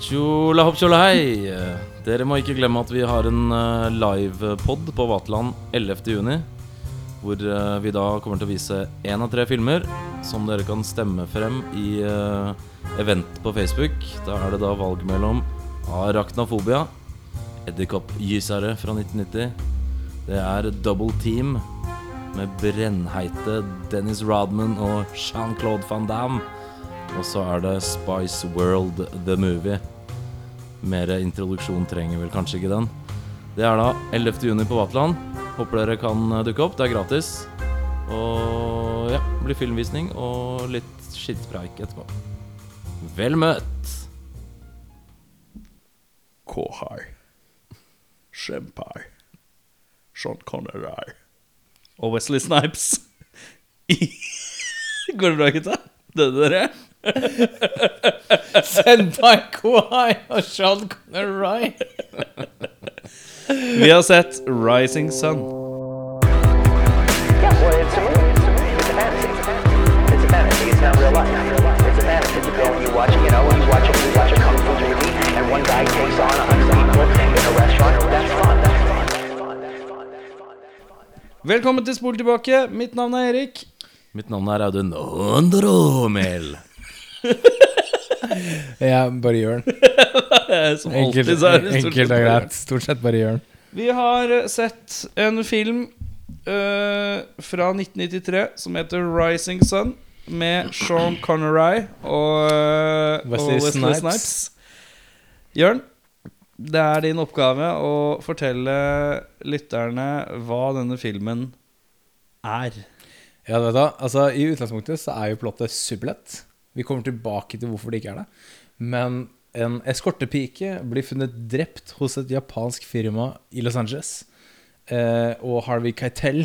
Tjola hopp tjola hei. Dere må ikke glemme at vi har en uh, livepod på Vaterland 11.6. Hvor eh, vi da kommer til å vise én av tre filmer som dere kan stemme frem i uh, event på Facebook. Da er det da valg mellom Arachnafobia, Edderkoppgysere fra 1990. Det er Double Team med brennheite Dennis Rodman og Jean-Claude Van Damme. Og så er det Spice World The Movie. Mer introduksjon trenger vel kanskje ikke den. Det er da 11. juni på Vatland. Håper dere kan eh, dukke opp. Det er gratis. Og ja, blir filmvisning og litt skittpreik etterpå. Vel møtt. Kohai. Shempai. Sean Connery. Og Wesley Snipes. Går det bra, gutta? Døde dere? Senpai Kawai og Sean Connery. Vi har sett Rising Sun. Yeah, well, it's a movie. It's a movie. It's a fantasy. It's a fantasy. It's not real life. It's a fantasy. You go and you watch, you know, you watch you watch a kung fu movie, and one guy takes on a hundred people in a restaurant. That's fun. That's fun. That's fun. That's fun. That's fun. That's fun. Velkommen til Spol tilbake. Mitt navn er Erik. Mitt navn er Audun Ondromel. Ja, bare gjør den. Som Enkelt, alltid så er det stort enkelt sett og greit. Stort sett bare gjør den. Vi har eh, sett en film eh, fra 1993 som heter Rising Sun. Med Sean Connery og, eh, Wesley og Wesley Snipes. Snipes. Jørn, det er din oppgave å fortelle lytterne hva denne filmen er. Ja, du vet da, altså I utgangspunktet så er jo plottet superlett. Vi kommer tilbake til hvorfor det ikke er det. Men en eskortepike blir funnet drept hos et japansk firma i Los Angeles. Eh, og Harvey Keitel,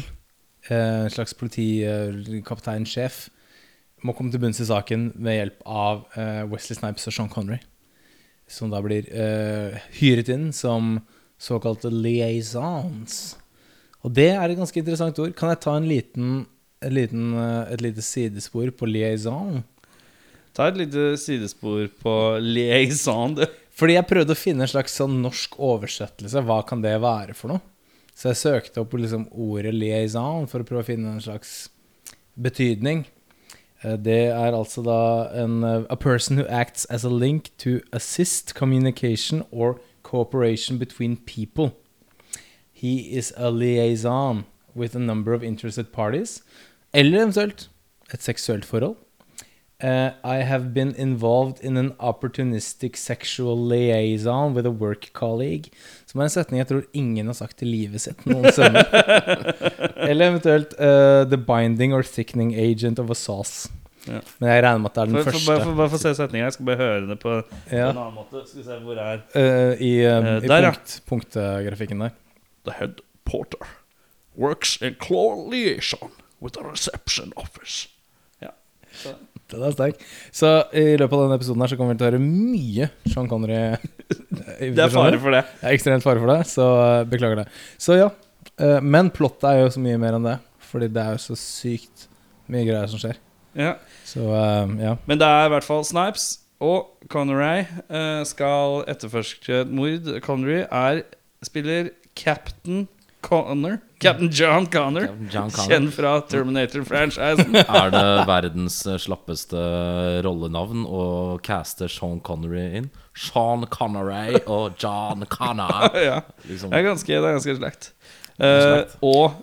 eh, en slags politikapteinsjef, må komme til bunns i saken med hjelp av eh, Wesley Snipes og Sean Connery. Som da blir eh, hyret inn som såkalte liaisons. Og det er et ganske interessant ord. Kan jeg ta en liten, en liten, eh, et lite sidespor på liaison? Ta et lite sidespor på liaison. du. Fordi jeg prøvde å finne en slags sånn norsk oversettelse. Hva kan det være for noe? Så jeg søkte opp liksom ordet liaison for å prøve å finne en slags betydning. Eh, Det er altså da en eh, A person who acts as a link to assist communication or cooperation between people. He is a liaison with a number of interested parties. Eller eventuelt et seksuelt forhold. Uh, I have been involved in an opportunistic sexual liaison with a work colleague. Som er en setning jeg tror ingen har sagt i livet sitt noensinne. Eller eventuelt uh, the binding or thickening agent of a sauce. Ja. Men jeg regner med at det er den For, første. bare, for, bare for å se setninga. Jeg skal bare høre det på Ja. en annen måte. Skal vi se hvor er Uh, I, i der, ja. punktgrafikken der. The head porter works in claw liaison with a reception office. Den er sterk. Så i løpet av denne episoden her så kommer vi til å høre mye Sean Connery. Det er fare for det. Det er ekstremt fare for det, så uh, beklager det. Så ja. uh, men plottet er jo så mye mer enn det. Fordi det er jo så sykt mye greier som skjer. Ja. Så uh, ja. Men det er i hvert fall Snipes og Connery eh, skal etterforske et mord. Connery er, spiller Captain Connor. Captain John Connor. John Connor. Kjent fra Terminator-franchisen. Er det verdens eh, slappeste rollenavn å caste Sean Connery inn? Sean Connery og John Connor. ja. Liksom. Det er ganske, det er ganske slekt. Uh, og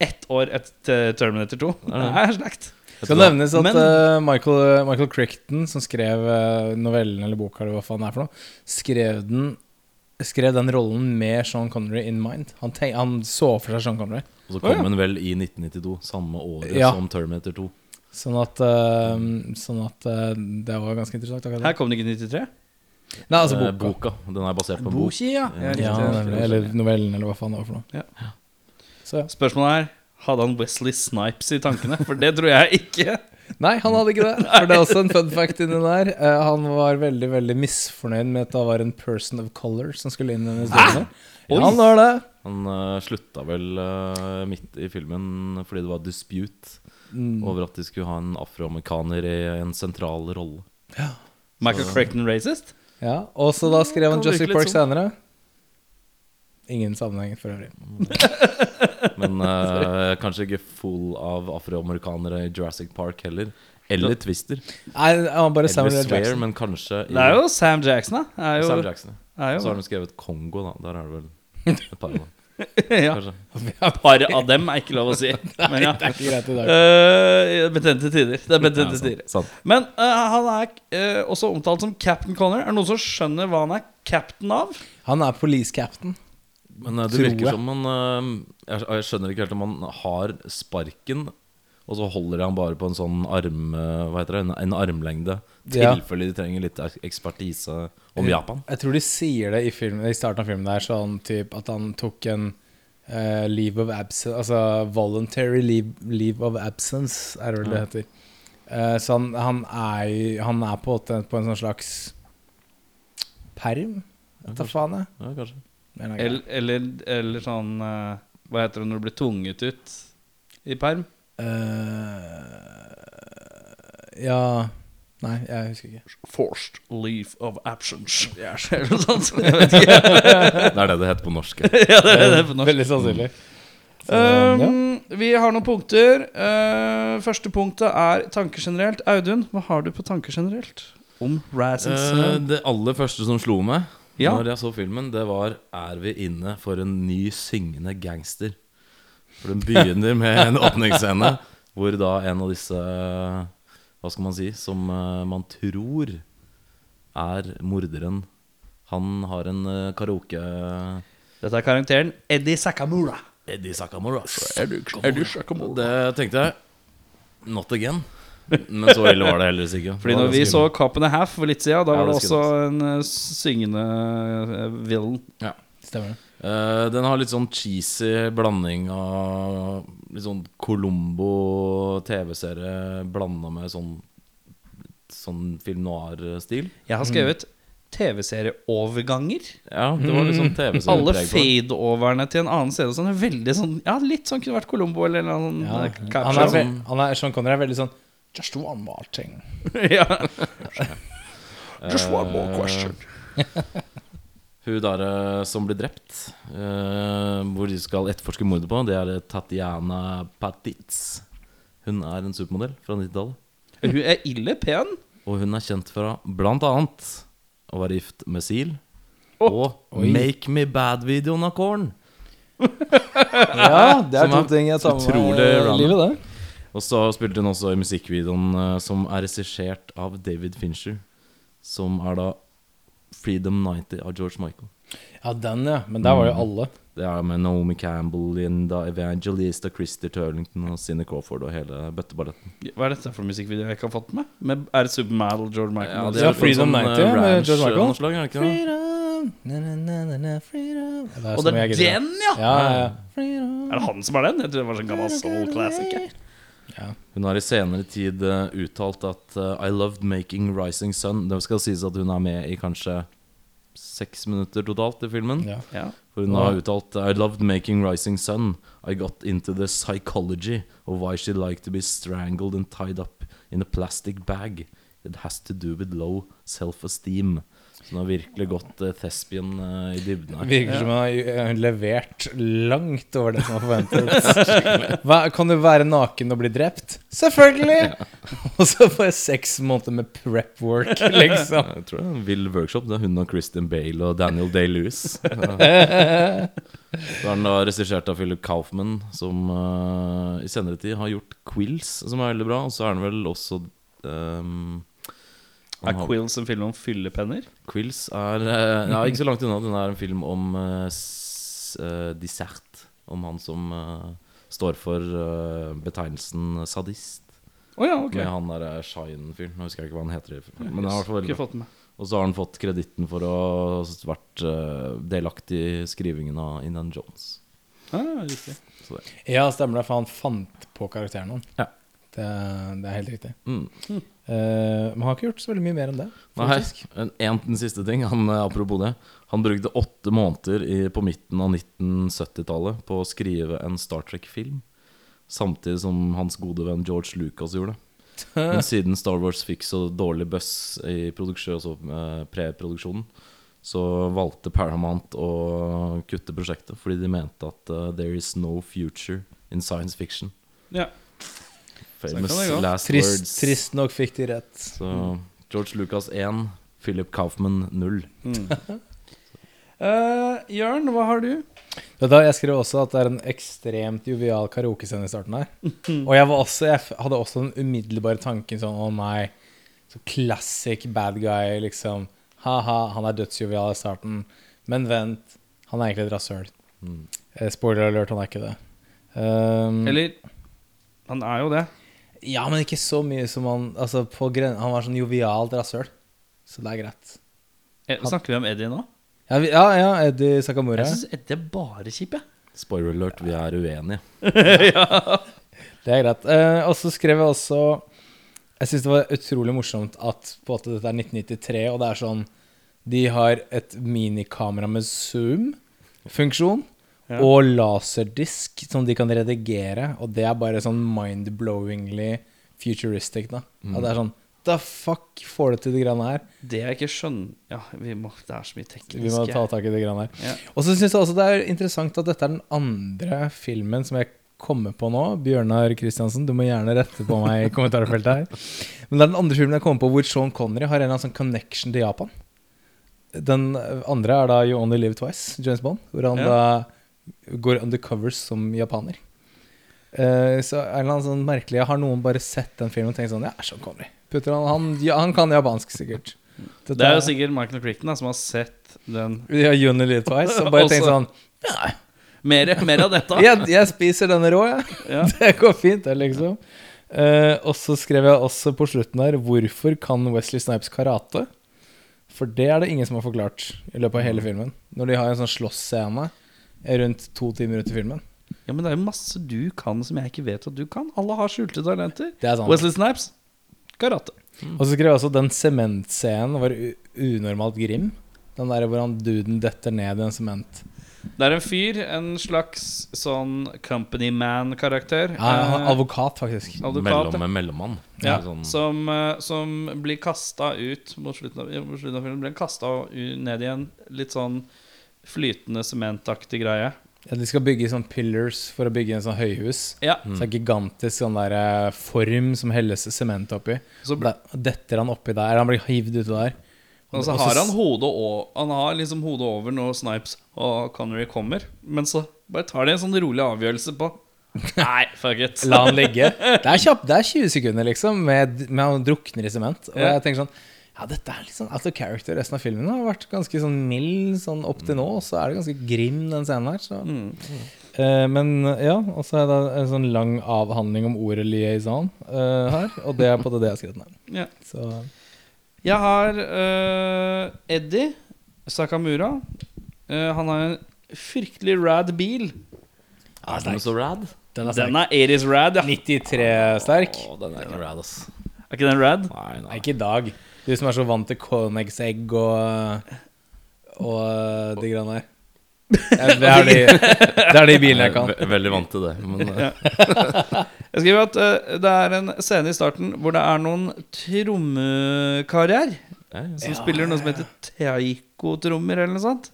ett år etter Terminator 2. Det er slekt. Det Skal nevnes at Men- uh, Michael, Michael Crichton, som skrev uh, novellen eller boka, eller hva faen det er for noe, skrev den, skrev den rollen med Sean Connery in mind. Han, tenk, han så for seg Sean Connery. Og så kom kom ja. den vel i 1992, samme året Ja. som Terminator 2. Sånn at, uh, sånn at uh, det var ganske interessant. akkurat. Her kom det ikke i 93? Nei, altså Eh, boka. boka. Den er basert på en bok. Boki, ja. Ja, Ja, Ja, nemlig. eller novellen, eller hva faen det var for noe. Ja. Så ja. Spørsmålet er hadde han Wesley Snipes i tankene? For det tror jeg ikke. Nei, han hadde ikke det. For det er også en fun fact inni der. Uh, han var veldig veldig misfornøyd med at det var en person of color som skulle inn i denne historien. Ja, han var det. Han uh, slutta vel uh, midt i filmen fordi det var dispute Mm. over at de skulle ha en afroamerikaner i en sentral rolle. Michael Så- Crichton racist? Ja, Og så da skrev han Jesse Park sånn. senere. Ingen sammenheng for øvrig. Men uh, kanskje ikke full av afroamerikanere i Jurassic Park heller. Eller Twister. Nei, han bare Eller Samuel Swear, Jackson. men kanskje i Det er jo Sam Jackson, da. Er jo, Sam Jackson. er jo Så har de skrevet Kongo, da. Der er det vel et par av dem. ja. Et par av dem er ikke lov å si. Men ja. Det er ikke greit i dag. Uh, betente tider. Det er betente Ja, tider. sant, sant. Men uh, han er uh, også omtalt som Captain Connor. Er det noen som skjønner hva han er captain av? Han er police captain. Men eh, det Tror virker jeg. som han eh, jeg, jeg skjønner ikke helt om han har sparken, og så holder han bare på en sånn arm eh, Hva heter det? En, en armlengde. Ja. tilfelle de trenger litt ekspertise om Japan. Jeg tror de sier det i, filmen, i starten av filmen der, sånn typ at han tok en uh, leave of absence Altså voluntary leave, leave of absence, er det vel det heter. Uh, så han, han, er, han er på, på en sånn slags perm? Vet da faen jeg. Ja, kanskje. Er. Eller, eller, eller sånn eh, Hva heter det når du blir tvunget ut i perm? Uh, ja Nei, jeg husker ikke. Forced leave of absence. Eller noe sånt. Jeg vet ikke. Det er det det heter på norsk. ja, det er det på norsk. Veldig sannsynlig. Så, ja. Um, vi har noen punkter. Uh, første punktet er tanker generelt. Audun, hva har du på tanker generelt? Om Raz and Eh, det aller første som slo meg Ja. Når jeg så filmen, det var Er vi inne for en ny syngende gangster? For den begynner med en åpningsscene hvor da en av disse Hva skal man si Som eh, man tror er morderen. Han har en uh, karaoke Dette er karakteren Eddie Sakamura. Eddie Sakamura. Eddie Sakamura. Det tenkte jeg Not again. Men så ille var det heldigvis ikke. Fordi når vi så Cop and a Half for litt siden, da Ja, var det også en eh, syngende uh, villain. Stemmer det. Uh, den har litt sånn cheesy blanding av litt sånn Colombo TV-serie blanda med sånn Sånn film noir-stil. Jeg har skrevet TV-serieoverganger. Ja, det var litt sånn TV-serie Alle fade-overne til en annen scene sånn er veldig sånn Ja, litt sånn kunne vært Colombo eller noe sånt. Ja. Han er, han er, Sean Connery er veldig sånn Just one more thing. ja. Just one more Eh, question. Hun der eh, som blir drept, uh, hvor de skal etterforske mordet på, det er Tatjana Tatiana Patitz. Hun er en supermodell fra 90-tallet. Hun er ille pen. Og hun er kjent fra blant annet å være gift med Seal. Oh. og Make Me Bad-videoen av Korn. Ja, det er Som to er ting jeg tar med meg i livet, det. Og så spilte hun også i musikkvideoen eh, som er regissert av David Fincher. Som er da Freedom 90 av George Michael. Ja, den, ja. Men der var jo alle. Det er med Naomi Campbell, Linda Evangelista, Christer Turlington og Cine Crawford og hele bøtteballetten. Hva er dette for musikkvideo jeg ikke har fått med? med er det Supermodel George Michael? Ja, det er ja, Freedom sånn, 90 eh, med George Michael. Slag, er det ikke? Freedom, na, na, na, na, freedom. Det er og det er den, ja! Ja, ja, ja. Er det han som er den? Jeg tror det var sånn gammel soul classic. Jeg. Hun har i senere tid eh, uttalt at uh, I loved making Rising Sun. Det skal sies at hun er med i kanskje seks minutter totalt i filmen. Ja. Ja. For hun har uttalt I loved making Rising Sun. I got into the psychology of why she liked to be strangled and tied up in a plastic bag. It has to do with low self-esteem. Så hun har virkelig gått uh, thespian eh, i dybden her. Virker som hun har eh, levert langt over det som var forventet. Hva, kan du være naken og bli drept? Selvfølgelig! Og så får jeg seks måneder med prep work, liksom. Jeg tror det er en vill workshop. Det er hun og Christian Bale og Daniel Day-Lewis. Så er den da regissert av Philip Kaufman, som uh, i senere tid har gjort Quills, som er veldig bra. Og så er den vel også ehm, han Er Quills en film om fyllepenner? Quills er eh, Ja, ikke så langt unna. Den er en film om uh, dissert. Om han som uh, står for uh, betegnelsen sadist. Oh, ja, ok. Med han derre Shine-fyren. Nå husker jeg ikke hva han heter. Men det er i hvert fall veldig Ikke bra. fått med. Og så har han fått kreditten for å ha vært eh, delaktig i skrivingen av Indian Jones. Ah, riktig. Så det. Ja, stemmer det, for han fant på karakteren han. Ja. Det, det er helt riktig. Mm. Eh, men han har ikke gjort så veldig mye mer enn det. Nei, en, en siste ting han, eh, Apropos det. Han brukte åtte måneder i, på midten av 1970-tallet på å skrive en Star Trek-film. Samtidig som hans gode venn George Lucas gjorde det. Men siden Star Wars fikk så dårlig buzz i altså, eh, preproduksjonen, så valgte Paramount å kutte prosjektet fordi de mente at uh, there is no future in science fiction. Ja. Famous last Trist, words. trist nok fikk de rett. Så George Lucas 1, Philip Kaufman 0. Uh, Jørn, hva har du? Da, jeg skrev også at det er en ekstremt jovial karaokescene i starten her. Og jeg, var også, jeg hadde også den umiddelbare tanken sånn Å nei, så classic bad guy, liksom. Ha-ha, han er dødsjovial i starten. Men vent, han er egentlig et rasshøl. Mm. Spoiler alert, han er ikke det. Um, Eller Han er jo det. Ja, men ikke så mye som han Altså, Han var sånn jovialt rasshøl. Så det er greit. Han, Snakker vi om Eddie nå? Ja, vi, ja, ja Eddie Sakamura. Jeg syns Eddie er bare kjip, jeg. Spoiler alert, vi er uenige. Det er greit. Eh, og så skrev jeg også Jeg syns det var utrolig morsomt at på en måte dette er 1993, og det er sånn De har et minikamera med zoom-funksjon Ja. og laserdisk som de kan redigere, og det er bare sånn mind-blowingly futuristic, da. Og det er sånn The fuck får du til de greiene her? Det jeg ikke skjønner Ja, vi må, det er så mye teknisk. Vi må ta tak i de greiene her. Ja. Og så syns jeg også det er interessant at dette er den andre filmen som jeg kommer på nå. Bjørnar Kristiansen, du må gjerne rette på meg i kommentarfeltet her. Men det er den andre filmen jeg kommer på hvor Sean Connery har en eller annen sånn connection til Japan. Den andre er da You Only Live Twice, James Bond, hvor han Ja. da går undercovers som japaner. Uh, så er det noe sånn merkelig Har noen bare sett den filmen og tenkt sånn Ja, sånn kommer de. han, han, ja, han kan japansk, sikkert. Dette Det er jo sikkert Michael Crichton som har sett den Ja, Johnny Twice. Og bare tenkt sånn sånn Mer, mer av dette. jeg, jeg spiser denne rå, jeg. Ja. Det går fint, det, liksom. Uh, og så skrev jeg også på slutten her Hvorfor kan Wesley Snipes karate? For det er det ingen som har forklart i løpet av hele filmen. Når de har en sånn slåssscene rundt to timer ut i filmen. Ja, men det er jo masse du kan som jeg ikke vet at du kan. Alle har skjulte talenter. Det er sant. Wesley Snipes karate. Og så skrev jeg også den sementscenen var unormalt grim. Den der hvor han duden detter ned i en sement. Det er en fyr, en slags sånn company man-karakter. Ja, Eh, advokat, faktisk. advokat, Mellom med mellommann. ja, Sånn, som, eh, som blir kasta ut mot slutten av, mot slutten av filmen. Blir kasta ned i en litt sånn flytende sementaktig greie. Ja, de skal bygge sånn pillars for å bygge en sånn høyhus. Ja, Så en gigantisk sånn der eh, form som helles sement oppi. så Da detter han oppi der. Han blir hivd uti der. Og så har han hodet over, Han har liksom hodet over når Snipes og Connery kommer. Men så bare tar de en sånn rolig avgjørelse på Nei, fuck it. La han ligge. Det er kjapt, det er 20 sekunder, liksom, med, med han drukner i sement. Og Ja. jeg tenker sånn Ja, dette er litt sånn out of character. Resten av filmen har vært ganske sånn mild sånn opp til nå, og så er det ganske grim, den scenen her. Så. Mm. Eh, men ja, og så er det en sånn lang avhandling om ordet liaison eh, her, og det er på det det jeg har skrevet ned. Ja. Så Jeg har uh, Eddie Sakamura. Eh, han har en fryktelig rad bil. er den så rad? den er sterk. Den er 80s rad, ja. 93 sterk. Å, den er ikke rad, ass. Er ikke den rad? Nei, Nei, nei. ikke i dag. Du som er så vant til Koenigsegg og Og de greiene der. Ja, Det er de, det er de bilene jeg kan. Jeg er veldig vant til det. Men ja. Jeg skriver at uh, det er en scene i starten hvor det er noen trommekarer som ja, som spiller noe som heter taiko-trommer eller noe sånt.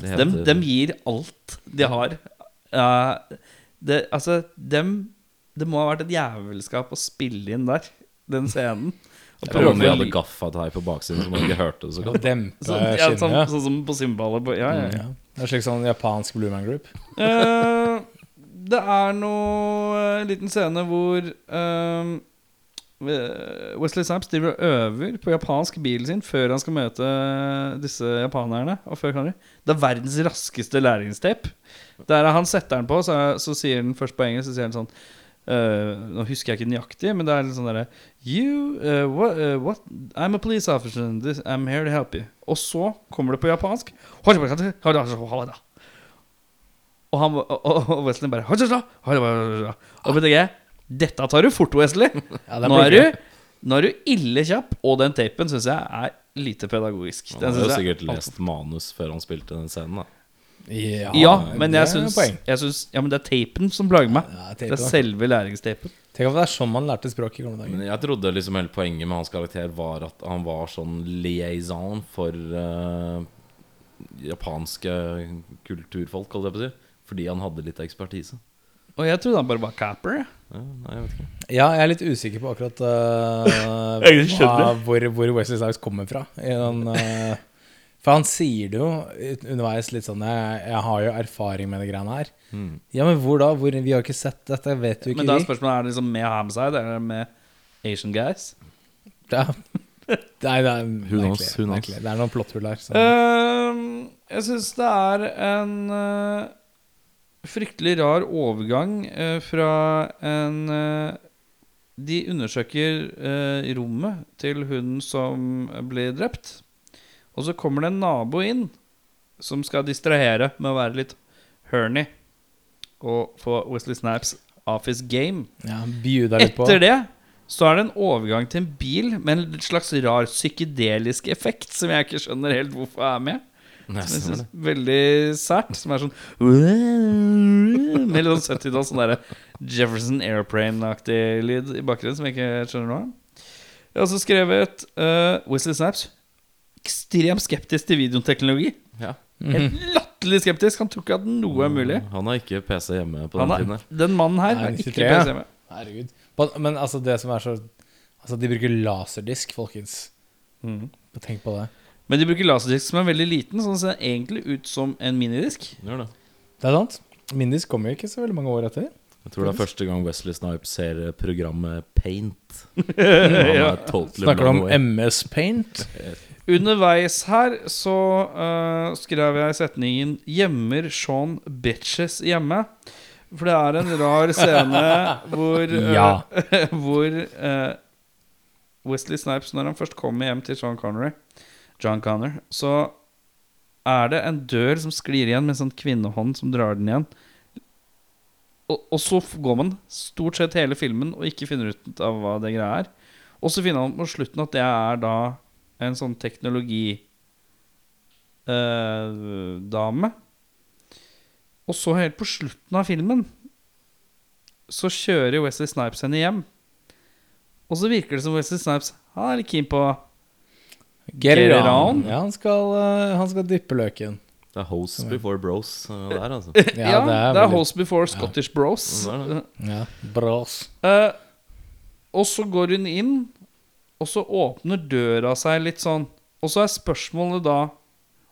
Dem, dem gir alt de har. Uh, det, altså, dem Det må ha vært et jævelskap å spille inn der, den scenen. Jeg tror om de hadde gaffateip på baksiden, så man ikke hørte det så godt. Dempe sånn, ja, sånn, skinnet. sånn som på cymbaler. på- Ja, ja, ja. Ja. Det er slik sånn japansk Blue Man Group. Uh, det er noe En liten scene hvor uh, Wesley Saps driver og øver på japansk bilen sin før han skal møte disse japanerne. Og før Connery. Det er verdens raskeste læringstape. Der han setter den på, så, så sier den først på engelsk Så sier han sånn eh, Nå husker jeg ikke nøyaktig, men det er litt sånn derre You uh, what, uh, what I'm a police officer. This, I'm here to help you. Og så kommer det på japansk. Og, han, og, og- Wesley bare Og ikke, dette tar du fort, Wesley. Ja, Nå er, du, nå er du ille kjapp, og den tapen syns jeg er lite pedagogisk. Han har jo sikkert er lest manus før han spilte den scenen. da Ja, Ja, men det jeg er syns, jeg syns Ja, men det er tapen som plager meg. Ja, Det tape, er selve læringstapen. Tenk om det er sånn man lærte språk i gamle dager. Men jeg trodde liksom hele poenget med hans karakter var at han var sånn liaison for uh, japanske kulturfolk, holdt jeg på å si. Fordi han hadde litt ekspertise. Og jeg trodde han bare var capper. Ja, nei, jeg vet ikke. Ja, jeg er litt usikker på akkurat uh, hva, hvor, hvor Wesley Snipes kommer fra. I den, eh, for han sier det jo underveis litt sånn jeg, jeg har jo erfaring med de greiene her. Mm. Ja, men hvor da? Hvor, vi har ikke sett dette, vet jo ikke Men da er spørsmålet er det liksom med Hamside eller med Asian guys. Ja. Nei, det er merkelig. Det er noen plotthull her. Så. Ehm, jeg syns det er en uh, fryktelig rar overgang uh, fra en uh, De undersøker rommet til hun som blir drept. Og så kommer det en nabo inn som skal distrahere med å være litt herny Og få Wesley Snipes office game. ja, Bjuda litt på. Etter det så er det en overgang til en bil med en slags rar psykedelisk effekt som jeg ikke skjønner helt hvorfor jeg er med. Som jeg synes er veldig sært. Som er sånn Med litt sånn 70-tall, sånn derre Jefferson Airplane-aktig lyd i bakgrunnen som jeg ikke skjønner noe av. Jeg har også skrevet uh, Wesley Snipes ekstremt skeptisk til videoteknologi. Ja. Helt latterlig skeptisk. Han tror ikke at noe er mulig. Han har ikke PC hjemme på den tiden. den mannen her har ikke PC hjemme. Herregud. Men- Men altså, det som er så Altså, de bruker laserdisk, folkens. Mm. Tenk på det. Men de bruker laserdisk som er veldig liten, så den ser egentlig ut som en minidisk. Gjør det. Det er sant. Minidisk kommer jo ikke så veldig mange år etter. Jeg tror det er første gang Wesley Snipes ser programmet Paint. Totally Snakker du om. MS Paint? Underveis her så uh, skrev jeg setningen 'Gjemmer Sean bitches hjemme'. For det er en rar scene hvor uh, Ja. Hvor uh, Wesley Snipes, når han først kommer hjem til Sean Connery John Connor, så er det en dør som sklir igjen med en sånn kvinnehånd som drar den igjen. Og, og så går man stort sett hele filmen og ikke finner ut av hva det greia er. Og så finner man på slutten at det er da en sånn teknologidame. Eh, og så helt på slutten av filmen så kjører Wesley Snipes henne hjem. Og så virker det som Wesley Snipes Han er litt keen på Get Get on. on. Ja, han skal, eh, han skal dyppe løken. Det er host before bros uh, der, altså. Ja, det er, veldig- Host Before Scottish Bros. Det er det. Ja, bros. Eh, og så går hun inn, og så åpner døra seg litt sånn. Og så er spørsmålet da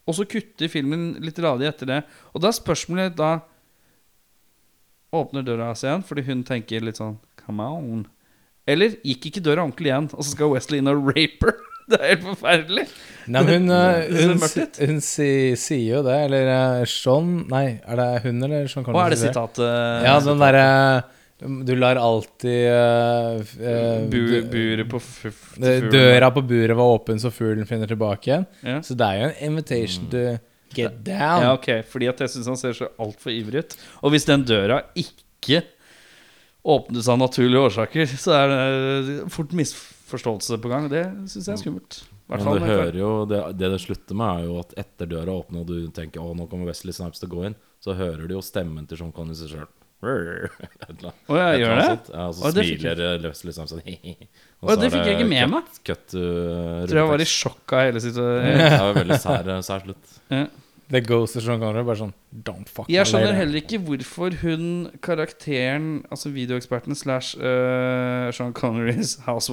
Og så kutter filmen litt radig etter det. Og da er spørsmålet da Åpner døra seg igjen fordi hun tenker litt sånn Come on. Eller gikk ikke døra ordentlig igjen, og så skal Wesley inn og rape her? Det er helt forferdelig. Nei, men hun, hun, Det hun, sier si- jo det, eller eh, Sean Nei, er det hun eller Sean Connery? er det sitatet Ja, den derre Du lar alltid uh, eh, Bu, Buret på fuglen. Døra på buret var åpen, så fuglen finner tilbake igjen. Ja. Så det er jo en invitation to get down. Ja, ok, fordi at jeg syns han ser så altfor ivrig ut. Og hvis den døra ikke åpnes av naturlige årsaker, så er det fort misforståelse på gang. Det syns jeg er skummelt. I hvert Men du hører jo det, det det slutter med, er jo at etter døra åpner, og du tenker å, nå kommer Wesley Snipes til å gå inn, så hører du jo stemmen til Sean Connery seg sjøl. oh, jeg gjør det? Ja, og så Å, det fikk smiler Wesley Snipes sånn Å, det fikk jeg ikke med meg. Cut, cut uh, Tror jeg var i sjokk av hele situasjonen. Det var veldig sær, sær slutt. Ja. The ghost of Sean Connery bare sånn Don't fuck Jeg skjønner heller ikke hvorfor hun, karakteren, altså videoeksperten slash uh, Sean Connerys house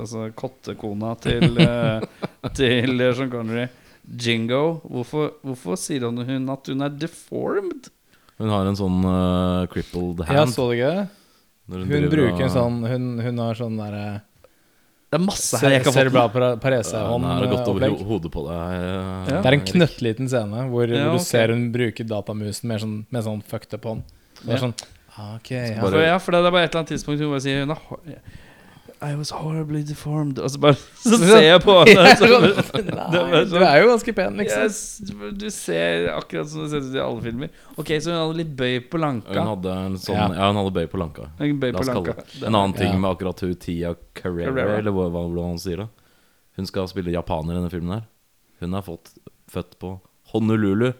Altså kottekona til, uh, til Sean Connery, Jingo Hvorfor, hvorfor sier hun, hun at hun er deformed? Hun har en sånn uh, crippled Ja, så du ikke det? Hun, Hun bruker en sånn Hun, hun har sånn derre Det er masse her jeg hodet på deg. eh, Det er en knøttliten scene hvor, Ja, hvor du ser hun bruker datamusen med sånn, med sånn fucked up hånd. Det er Ja. sånn okay, Ok, ja. For, ja, for det er bare et eller annet tidspunkt hun bare sier hun har, I was horribly deformed. Og så bare Så ser jeg på henne. så- Nei, du er jo ganske pen, liksom. Yes, du ser akkurat som det ser ut i alle filmer. Ok, Så hun hadde litt bøy på lanka. Hun hadde en sånn Ja. Ja, hun hadde bøy på lanka. En bøy på lanka. En annen ting Ja. med akkurat hun Tia Carrera, eller hva, hva, han sier da Hun skal spille japaner i denne filmen her. Hun er fått, født på Honolulu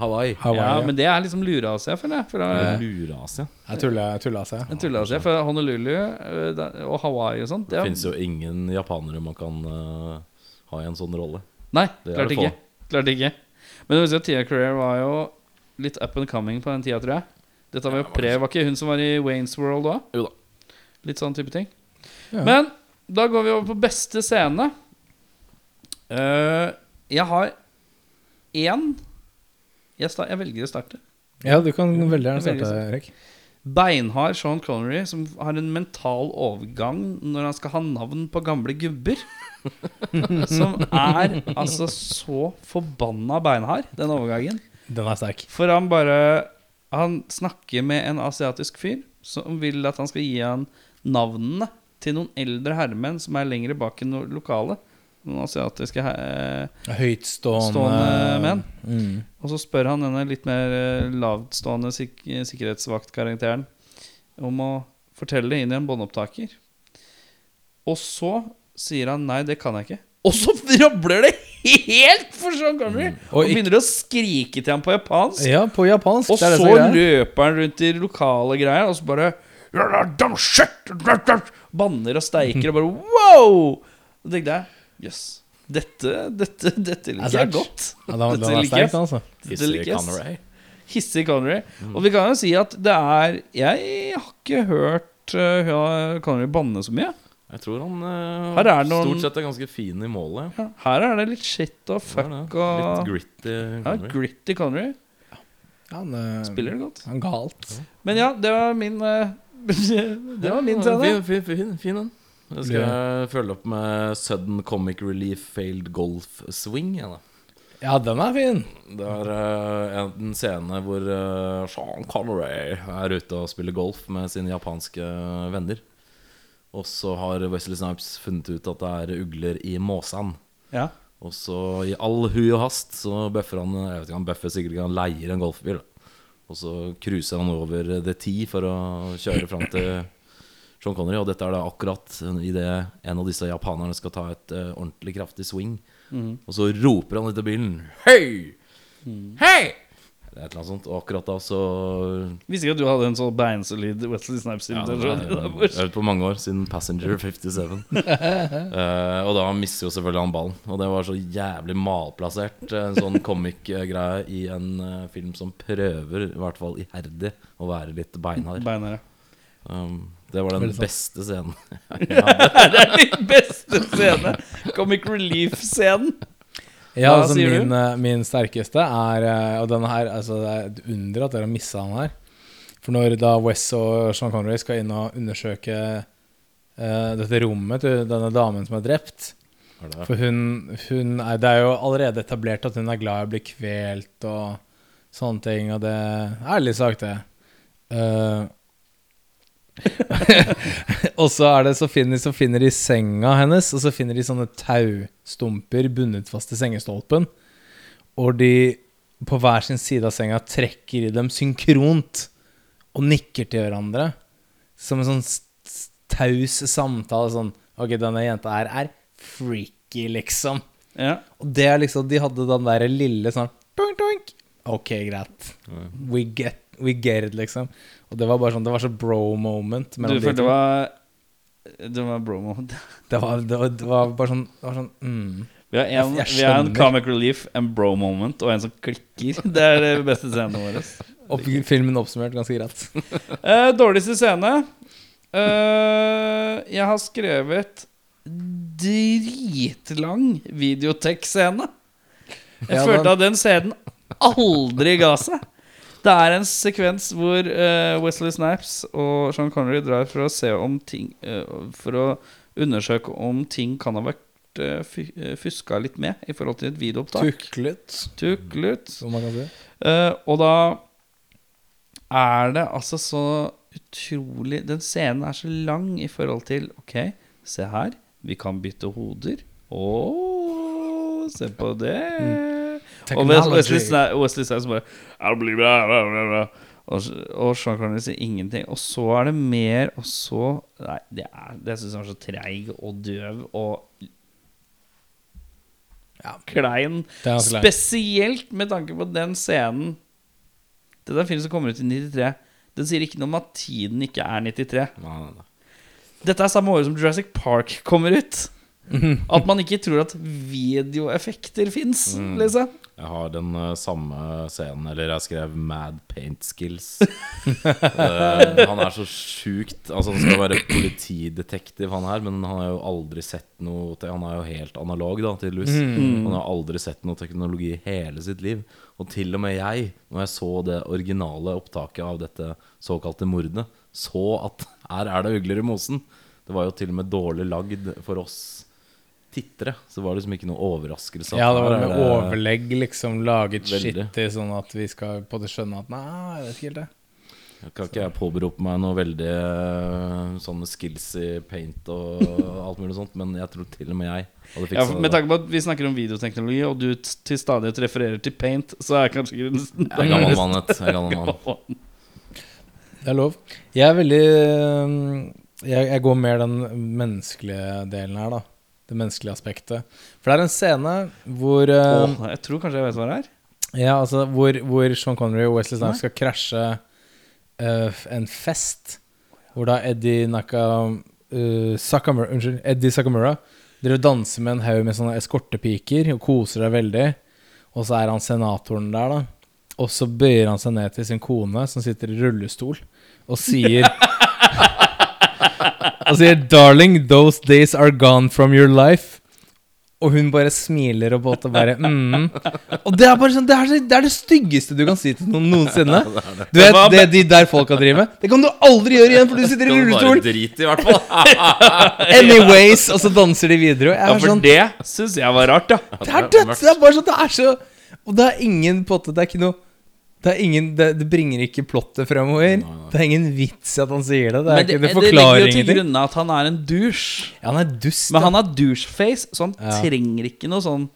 Hawaii. Hawaii. Ja, Ja, men det er liksom Lurasia, føler jeg. Det Lurasia. Jeg tulla seg. er For Honolulu øh, og Hawaii og sånt Det det fins jo ingen japanere man kan uh, ha i en sånn rolle. Nei, klart ikke. Klart ikke. Men du Tia Career var jo litt up and coming på den tida, tror jeg. Dette var jo pre Var ikke hun som var i Waynes World òg? Jo da. Litt sånn type ting. Ja. Men da går vi over på beste scene. Uh, jeg har én jeg, sta- jeg velger å starte. Ja, du kan veldig gjerne starte, Erik. Beinhard Sean Connery som har en mental overgang når han skal ha navn på gamle gubber. som er altså så forbanna beinhard, den overgangen. Den er sterk. For han bare Han snakker med en asiatisk fyr som vil at han skal gi han navnene til noen eldre herremenn som er lenger bak enn lokalet. Noen asiatiske he- Høytstående Stående menn. Mm. Og så spør han denne litt mer eh, lavtstående sik sikkerhetsvaktkarakteren om å fortelle det inn i en båndopptaker. Og så sier han nei, det kan jeg ikke. Og så rabler det helt for Sean Connery! Og Og begynner å skrike til ham på japansk. Ja, på japansk. Og så er løper han rundt i lokale greier, og så bare Banner og steiker og bare wow! Og tenkte jeg jøss. Dette, dette, dette liker Altså, jeg godt. Ja, Dette er liker jeg. altså. Hissig. Connery. Hissig Connery. Og vi kan jo si at det er Jeg har ikke hørt uh, Connery banne så mye. Jeg tror han uh, Her er noen- stort sett er ganske fin i målet. Ja, her er det litt shit og fuck det. og Litt gritty. ja, Connery. Gritty Connery. Ja, han, uh, Spiller det godt. Han galt. Men ja, det var min uh, Det var min Ja, scene. Fin, fin, fin, fin den. Jeg skal jeg følge opp med Sudden Comic Relief Failed Golf Swing. Ja. Ja, den er fin. Det er uh, en scene hvor uh, Sean Connery er ute og spiller golf med sine japanske venner. Og så har Wesley Snipes funnet ut at det er ugler i måsan Ja. Og så i all hui og hast så bøffer han Jeg vet ikke, han bøffer sikkert ikke, han leier en golfbil. Og så cruiser han over The T for å kjøre fram til Sean Connery. Og dette er da akkurat idet en av disse japanerne skal ta et uh, ordentlig kraftig swing. Og så roper han etter bilen Hei! Hei! Det er et eller annet sånt. Og akkurat da så Visste ikke at du hadde en sånn beinsolid Wesley Snipes-imitasjon. er- Jeg har øvd på mange år, siden Passenger 57. uh, og da mister jo selvfølgelig han ballen. Og det var så jævlig malplassert, eh, en sånn comic-greie i en uh, film som prøver, i hvert fall iherdig, å være litt beinhard. Beinharde. Um, det var den beste scenen. det er din beste scene! Comic Relief-scenen. Ja, Hva altså min, eh, min sterkeste er eh, Og denne her, altså det er et under at dere har missa den her. For når da Wes og Sean Connery skal inn og undersøke uh, dette rommet til denne damen som er drept det? For hun, hun er, Det er jo allerede etablert at hun er glad i å bli kvelt og sånne ting, og det ærlig sagt, det. Eh, og så er det så finner, så finner de senga hennes, og så finner de sånne taustumper bundet fast til sengestolpen. Og de på hver sin side av senga trekker i dem synkront og nikker til hverandre. Som en sånn taus samtale. Sånn Ok, denne jenta her er freaky, liksom. Ja. Og det er liksom De hadde den der lille sånn doink, doink. Ok, greit. We get, we get it, liksom. Og det var bare sånn Det var så bro moment. Du de følte det var Det var bro-moment. Det det, var, det var bare sånn, det var sånn mm. Vi har en, Jeg- jeg vi har en comic relief, en bro-moment og en som klikker. Det er det beste scenen vår. Opp, Filmen oppsummert ganske greit. Eh, dårligste scene. Eh, jeg har skrevet dritlang videotek-scene. Jeg Ja, følte at den scenen aldri ga seg. Det er en sekvens hvor uh, Wesley Snipes og Sean Connery drar for å se om ting uh, For å undersøke om ting kan ha vært uh, fuska litt med i forhold til et videoopptak. Tuklet, Tuklet. Mm. Eh, og da er det altså så utrolig Den scenen er så lang i forhold til Ok, se her. Vi kan bytte hoder. Å, se på det. Og Wes- Wesley Wesley Snipes bare. Og, og Sean Connery sier ingenting. Og så er det mer, og så Nei, det, er, det syns jeg er så treig og døv og ganske klein. Spesielt med tanke på den scenen Det er en film som kommer ut i 93. Den sier ikke noe om at tiden ikke er 93. Nei, nei, nei. Dette er samme året som Jurassic Park kommer ut. At man ikke tror at videoeffekter fins, Mm. liksom. Jeg har den uh, samme scenen, eller jeg skrev 'Mad Paint Skills'. uh, han er så sjukt Altså Han skal være politidetektiv, han her, men han har jo aldri sett noe Han er jo helt analog, da, tydeligvis. Han har aldri sett noe teknologi i hele sitt liv. Og til og med jeg, når jeg så det originale opptaket av dette såkalte mordet, så at her er det ugler i mosen. Det var jo til og med dårlig lagd for oss tittere. Så var det liksom ikke noe overraskelse. Ja, det var med overlegg liksom laget Veldig. shit i, sånn at vi skal på det skjønne at Nei, jeg vet ikke helt det. Kan ikke jeg påberope meg noe veldig eh, sånne skills i paint og alt mulig sånt, men jeg tror til og med jeg hadde Ja, fiksa for med det. tanke på at vi snakker om videoteknologi, og du til stadighet refererer til paint, så er kanskje ikke Jeg er gammel mann, vet du. Jeg er gammel mann. Det er lov. Jeg er veldig jeg, jeg går mer den menneskelige delen her, da. Det menneskelige aspektet. For det er en scene hvor uh, Åh, jeg tror kanskje jeg vet hva det er. Ja, altså hvor, hvor Sean Connery og Wesley Snipes skal krasje uh, en fest. Hvor da Eddie Naka uh, Sakamura, Unnskyld, Eddie Sakamura Dere danser med en haug med sånne eskortepiker og koser deg veldig. Og så er han senatoren der, da. Og så bøyer han seg ned til sin kone, som sitter i rullestol, og sier Og sier 'Darling, those days are gone from your life'. Og hun bare smiler og båter bare mm. Og det er bare sånn det er, det er det styggeste du kan si til noen noensinne. Du vet, det de der folka driver med. Det kan du aldri gjøre igjen, for du sitter i rullestol. drite i, hvert fall. Anyways, og så danser de videre. Ja, for sånn, det syns jeg var rart, ja. det er døds, det er bare sånn, det er så Og det er ingen på en måte, det er ikke noe det, er ingen, det, det bringer ikke plottet fremover. Det er ingen vits i at han sier det. Det, er Men det, ikke, det det legger jo til grunne grunn at han er en douche. Ja, han er dust. Men han har doucheface, så han Ja. trenger ikke noe sånn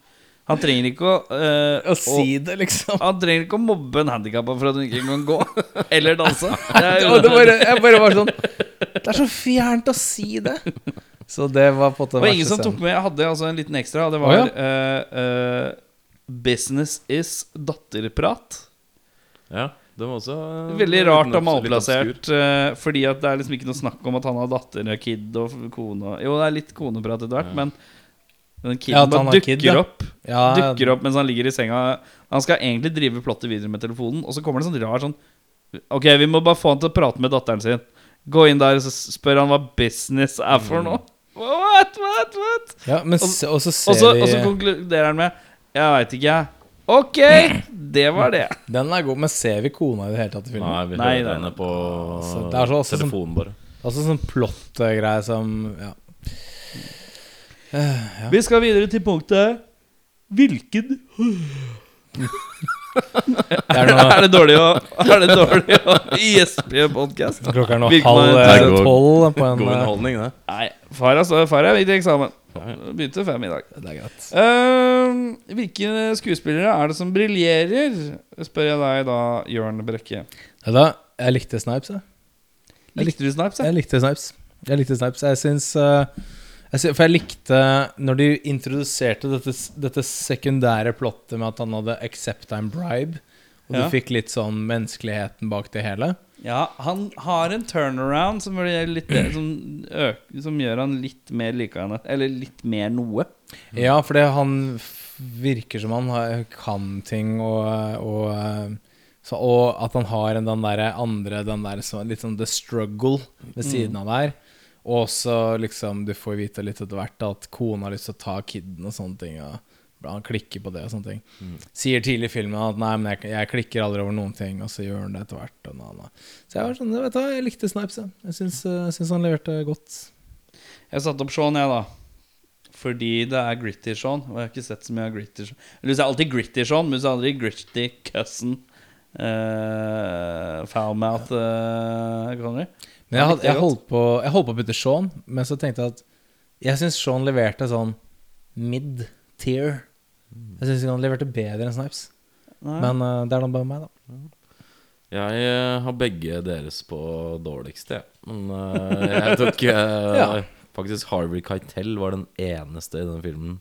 Han trenger ikke å uh, Å si det, liksom. Han trenger ikke å mobbe en handikappa for at hun ikke kan gå eller danse. Det er det bare, jeg bare var sånn Det er så fjernt å si det. Så det var på en måte Det var ingen som tok med Jeg hadde altså en liten ekstra. og Det var var ja. uh, uh, Business is datterprat. Ja, det var også eh, Veldig rart og malplassert. eh, fordi at det er liksom ikke noe snakk om at han har datter og kid og kone. og- Jo, det er litt koneprat etter hvert, men den kiden Ja, bare dukker kid, opp. Ja, Dukker opp mens han ligger i senga. Han skal egentlig drive plottet videre med telefonen, og så kommer det sånn rar sånn Ok, vi må bare få han til å prate med datteren sin. Gå inn der og så spør han hva business er for noe. What, what, what? ja, men Og- og så Og så, vi og så konkluderer han med Jeg veit ikke, jeg. Ok, det var det. Den er god, men ser vi kona i det hele tatt i filmen? Nei, vi Nei, hører henne på Så det er så også som- telefonen, bare. Altså sånn plott-greie som Ja. Vi skal videre til punktet Hvilken er det Er det dårlig å Er det dårlig å gjespe i en podkast? klokka er nå halv eh, tolv på en God eh, underholdning, det. Nei, far, altså, far er gitt eksamen. Begynte fem i dag. Det er greit. Ehm, hvilke skuespillere er det som briljerer? Spør jeg deg da, Jørn Brekke. Ja, da, jeg likte Snipes, jeg. Likte du Snipes? Jeg likte Snipes. Jeg likte Snipes. Jeg syns eh, For jeg likte når de introduserte dette, dette sekundære plottet med at han hadde 'accept and bribe', og Ja. du fikk litt sånn menneskeligheten bak det hele. ja, han har en turnaround som, litt, som, øker, som gjør han litt mer likende. Eller litt mer noe. Ja, for det, han virker som han kan ting, og, og, eh, så, og at han har en, den der andre Den der så, litt sånn the struggle ved siden av der. Og så liksom Du får vite litt etter hvert at kona har lyst til å ta kiden og sånne ting. Og han klikker på det og sånne ting. Sier tidlig i filmen at 'nei, men jeg, jeg klikker aldri over noen ting', og så gjør han det etter hvert. Og noe, noe. Så jeg var sånn, vet du jeg likte Snipes. Jeg, eh, jeg syns han leverte godt. Jeg satte opp Shaun, jeg, da. Fordi det er gritty Sean. Og jeg har ikke sett så mye av gritty Sean. Eller så er alltid gritty Sean, men så er aldri gritty cousin. Uh, Foulmouth uh, Connery. Men jeg, had, jeg, holdt på, jeg holdt på å putte Sean, men så tenkte jeg at jeg syns Sean leverte sånn mid-tier. Jeg syns han leverte bedre enn Snipes. Nei. Men uh, det er noe bare meg, da. Jeg eh, har begge deres på dårligste, jeg. Men uh, jeg tok eh, Ja. Faktisk Harvey Keitel var den eneste i den filmen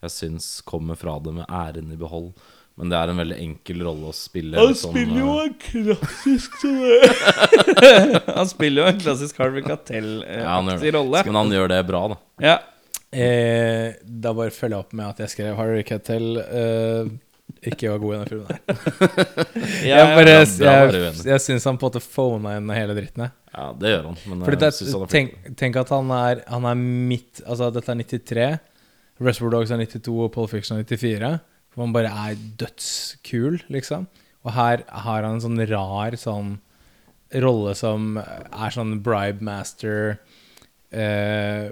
jeg syns kommer fra det med æren i behold. Men det er en veldig enkel rolle å spille. Han sånn, jo en klassisk Han spiller jo en klassisk Harvey gjør Catell-aktig ja, rolle. Men han gjør det bra, da. Ja. Eh, da bare følger jeg opp med at jeg skrev Harvey Keitel eh, ikke var god i den filmen. Ja, Jeg, bare, du jeg, jeg syns han på en måte phona inn hele dritten. Ja, det gjør han. Men Fordi det, synes han tenk, tenk at han er, han er midt Altså, dette er 93. Reservoir Dogs er 92, og Pole Fiction er 94. Hvor han bare er dødskul, liksom. Og her har han en sånn rar sånn rolle som er sånn bribe master eh,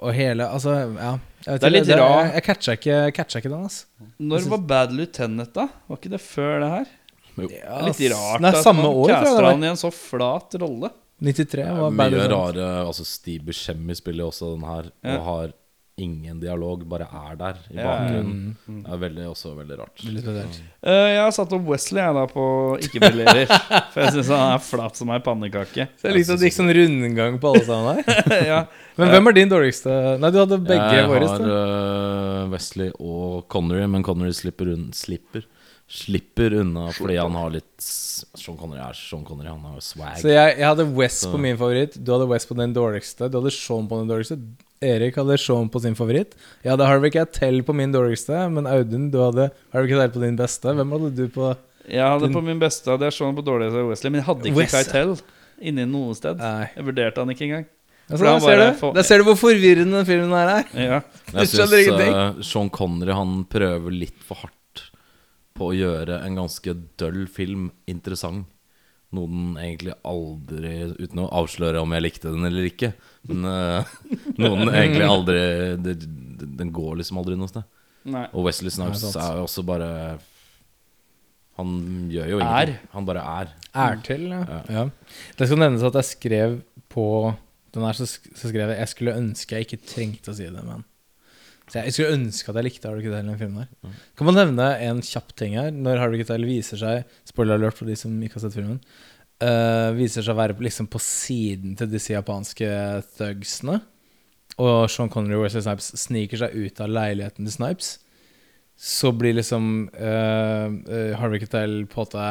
og hele Altså, ja. Jeg vet Det er litt rar- Jeg, jeg catcha ikke, catcha ikke den, altså. Når var Bad Lieutenant, da? Var ikke det før det her? Jo. Det er litt rart Nei, at samme man år, tror jeg caster han i en så flat rolle. 93 Det var mye Lieutenant. rare Altså Steve Buscemi spiller jo også den her, Ja. og har ingen dialog, bare er der i Ja, ja, ja. bakgrunnen. Mm. Det er veldig, også veldig rart. Litt spesielt. Eh, jeg har satt opp Wesley jeg da på ikke-brillerer. for jeg syns han er flat som ei pannekake. Så jeg likte at det gikk sånn rundgang på alle sammen her. ja. Men hvem er din dårligste? Nei, du hadde begge jeg våre. har da. øh, Wesley og Connery, men Connery slipper, unn, slipper Slipper unna fordi han har litt Sean Connery er Sean Connery, han har jo swag. Så jeg, jeg hadde West Så- på min favoritt. Du hadde West på den dårligste. Du hadde Sean på den dårligste. Erik hadde Sean på sin favoritt. Jeg hadde Harvey Catell på min dårligste. Men Audun, du hadde Harvey Catell på din beste. Hvem hadde du på? Jeg hadde Din- på min beste Hadde jeg Sean på dårligste Wesley, men jeg hadde ikke Wes- Keitel inni noe sted. Nei. Jeg vurderte han ikke engang. Altså, der, ser du. for... der ser du hvor forvirrende den filmen her er. Ja. Jeg syns uh, Sean Connery han prøver litt for hardt på å gjøre en ganske døll film interessant. Noe den egentlig aldri Uten å avsløre om jeg likte den eller ikke. Men uh, noe den egentlig aldri det, det, Den går liksom aldri noe sted. Nei. Og Wesley Snipes Nei, er jo også bare Han gjør jo ingenting. Er. Han bare er. Er til, ja. Ja. ja. Det skal nevnes at jeg skrev på den her så, så skrev jeg Jeg skulle ønske jeg ikke trengte å si det, men Så jeg skulle ønske at jeg likte Harry Keitel i den filmen her. Kan man nevne en kjapp ting her? Når Harry Keitel viser seg Spoiler alert for de som ikke har sett filmen. Uh, viser seg å være liksom på siden til disse japanske thugsene. Og Sean Connery og Wesley Snipes sniker seg ut av leiligheten til Snipes. Så blir liksom uh, Harry Harvey på en måte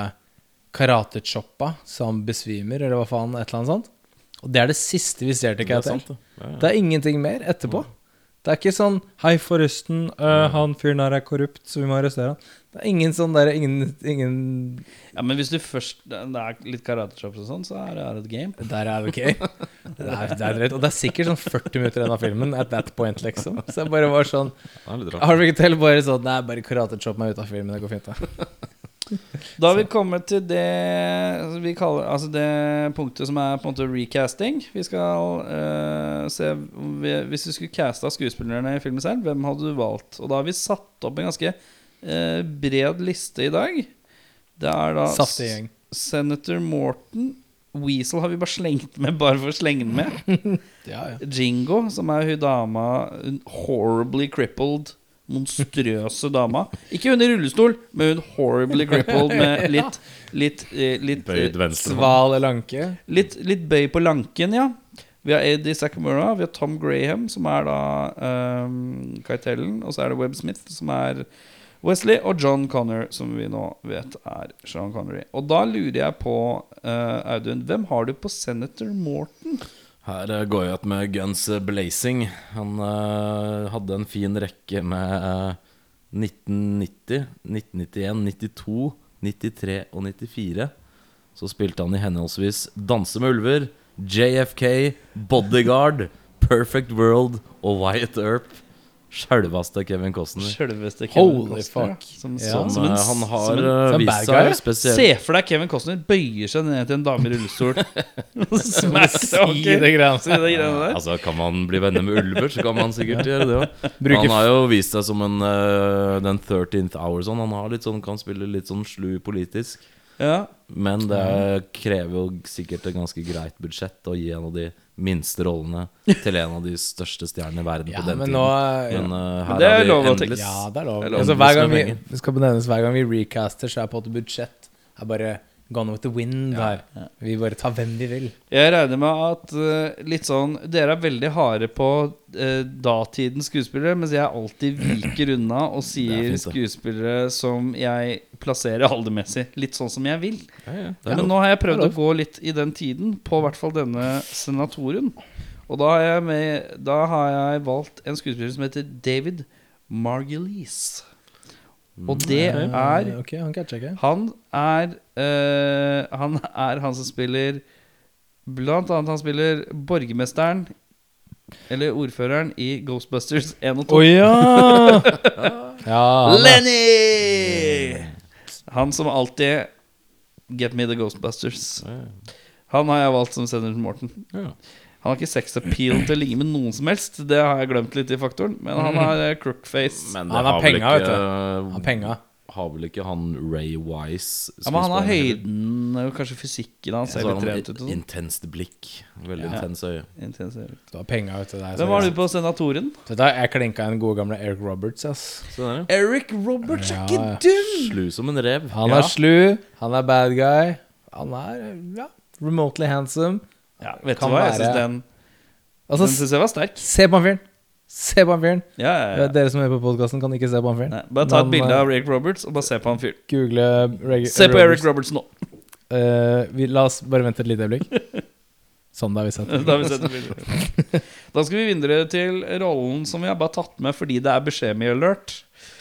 karatechoppa så han besvimer, eller hva faen, et eller annet sånt. Og det er det siste vi ser til Det er sant, det. Ja, ja. Det er ingenting mer etterpå. Det er ikke sånn 'Hei, forresten, uh, han fyren her er korrupt, så vi må arrestere han'. Det er ingen sånn der ingen, ingen Ja, men hvis du først Det er litt karatechops og sånn, så er det et game. Der er det ok. Det er, det er drøyt. Og det er sikkert sånn 40 minutter igjen av filmen at that point, liksom. Så jeg bare var sånn har du ikke rart. Harvey Keitel bare sånn Nei, bare karatechop meg ut av filmen. Det går fint, da. Da har vi kommet til det vi kaller Altså det punktet som er på en måte recasting. Vi skal uh, se vi, Hvis du skulle casta skuespillerne i filmen selv, hvem hadde du valgt? Og da har vi satt opp en ganske uh, bred liste i dag. Det er da Saftig gjeng. Senator Morton. Weasel har vi bare slengt med bare for å slenge den med. Ja, ja. Jingo, som er hun dama horribly crippled Monstrøse dama Ikke hun i rullestol Men hun horribly crippled Med litt Litt, eh, litt, Bøyd venstre. Sval Lanke. litt, litt bøy på lanken, ja Vi har Eddie Sakamura Vi har Tom Graham Som er da um, Keitellen Og så er det Webb Smith Som er Wesley Og John Connor Som vi nå vet er Sean Connery Og da lurer jeg på uh, Audun Hvem har du på Senator Morton? Her eh, går jeg ut med Guns Blazing. Han uh, hadde en fin rekke med uh, 1990, 1991, 92, 93 og 94. Så spilte han i henholdsvis Danse med ulver, JFK, Bodyguard, Perfect World og Wyatt Earp. Sjølveste Kevin Costner. Selveste Kevin Holy Costner fuck. Som, Ja. som, Som, som en, eh, han har som en, eh, vist seg spesielt Se for deg Kevin Costner bøyer seg ned til en dame i rullestol. Smack i det greiene. Altså, Kan man bli venner med ulver, så kan man sikkert gjøre det òg. Han har jo vist seg som en uh, den 13th hour. Sånn. Han har litt sånn, kan spille litt sånn slu politisk. Ja. Men det krever jo sikkert et ganske greit budsjett å gi en av de minste rollene til en av de største stjernene i verden Ja, på den men tiden. nå Men uh, her det er er vi lov å endelig tenke. Ja, det er lov. Det er lov. Altså, hver gang vi, det skal benevnes hver gang vi recaster, så er på en måte budsjett er bare Gone with the wind her. Vi bare tar hvem vi vil. Jeg regner med at uh, litt sånn Dere er veldig harde på uh, datidens skuespillere, mens jeg alltid viker unna og sier fint, skuespillere som jeg plasserer aldermessig. Litt sånn som jeg vil. Ja, ja, Men nå har jeg prøvd å gå litt i den tiden, på hvert fall denne senatoren. Og da har jeg, med, da har jeg valgt en skuespiller som heter David Margulies. Og det er okay, han catcher ikke. Han er uh, Han er han som spiller Blant annet han spiller borgermesteren Eller ordføreren i Ghostbusters 1 og 2 Oh, ja! ja Lenny! Han som alltid Get me the Ghostbusters Han har jeg valgt som Senator Morten. ja. Han har ikke sex appeal til å ligge med noen som helst Det har jeg glemt litt i faktoren Men han har eh, crookface Men Han har penga, vet du. Han har penga. Har vel ikke han Ray Wise ja, men Han har høyden og Kanskje fysikken hans Så ser har litt han trent ut og sånn. intenst blikk. Veldig Ja. intens øye. Intens øye. Du har penga, vet du. Det er Hvem var du på senatoren? Vet der, Jeg klinka en gode gamle Eric Roberts. ass der, ja. Eric Roberts er Ja, ikke ja. dum! Slu som en rev. Han Ja. er slu, han er bad guy. Han er ja, remotely handsome. Ja, vet Kan du hva? Jeg være- syns den, Altså, den synes jeg var sterk. se på han fyren! Se på han fyren! Ja, ja, ja. Dere som er på podkasten, kan ikke se på han fyren. Bare ta et Men, bilde eh, av Eric Roberts og bare se på han fyren. Google Reg Se på Eric Roberts nå. Uh, vi, la oss bare vente et lite øyeblikk. Sånn, da har vi sett. Da, vi sett det da skal vi videre til rollen som vi har bare tatt med fordi det er beskjed med alert.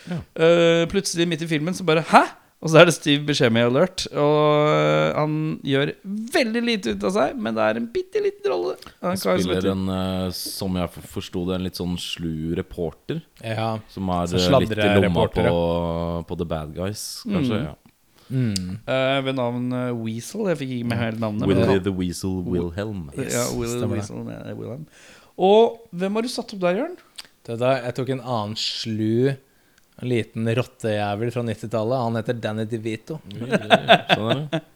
Eh, plutselig midt i filmen så bare Hæ?! Og så er det Steve Buscemi-alert. Og eh, han gjør veldig lite ut av seg, men det er en bitte liten rolle. Han spiller en, eh, som jeg forsto det, en litt sånn slu reporter. Ja. Som er eh, litt i lomma på, på The Bad Guys, kanskje. Mm. Ja. Mm. Uh, ved navn Weasel. Jeg fikk ikke med hele navnet. Willy the Weasel Wilhelm. ja, Willy the. Weasel, Wilhelm. Og hvem har du satt opp der, Jørn? Det der, Jeg tok en annen slu, en liten rottejævel fra 90-tallet. Han heter Danny DeVito. Sånn er det.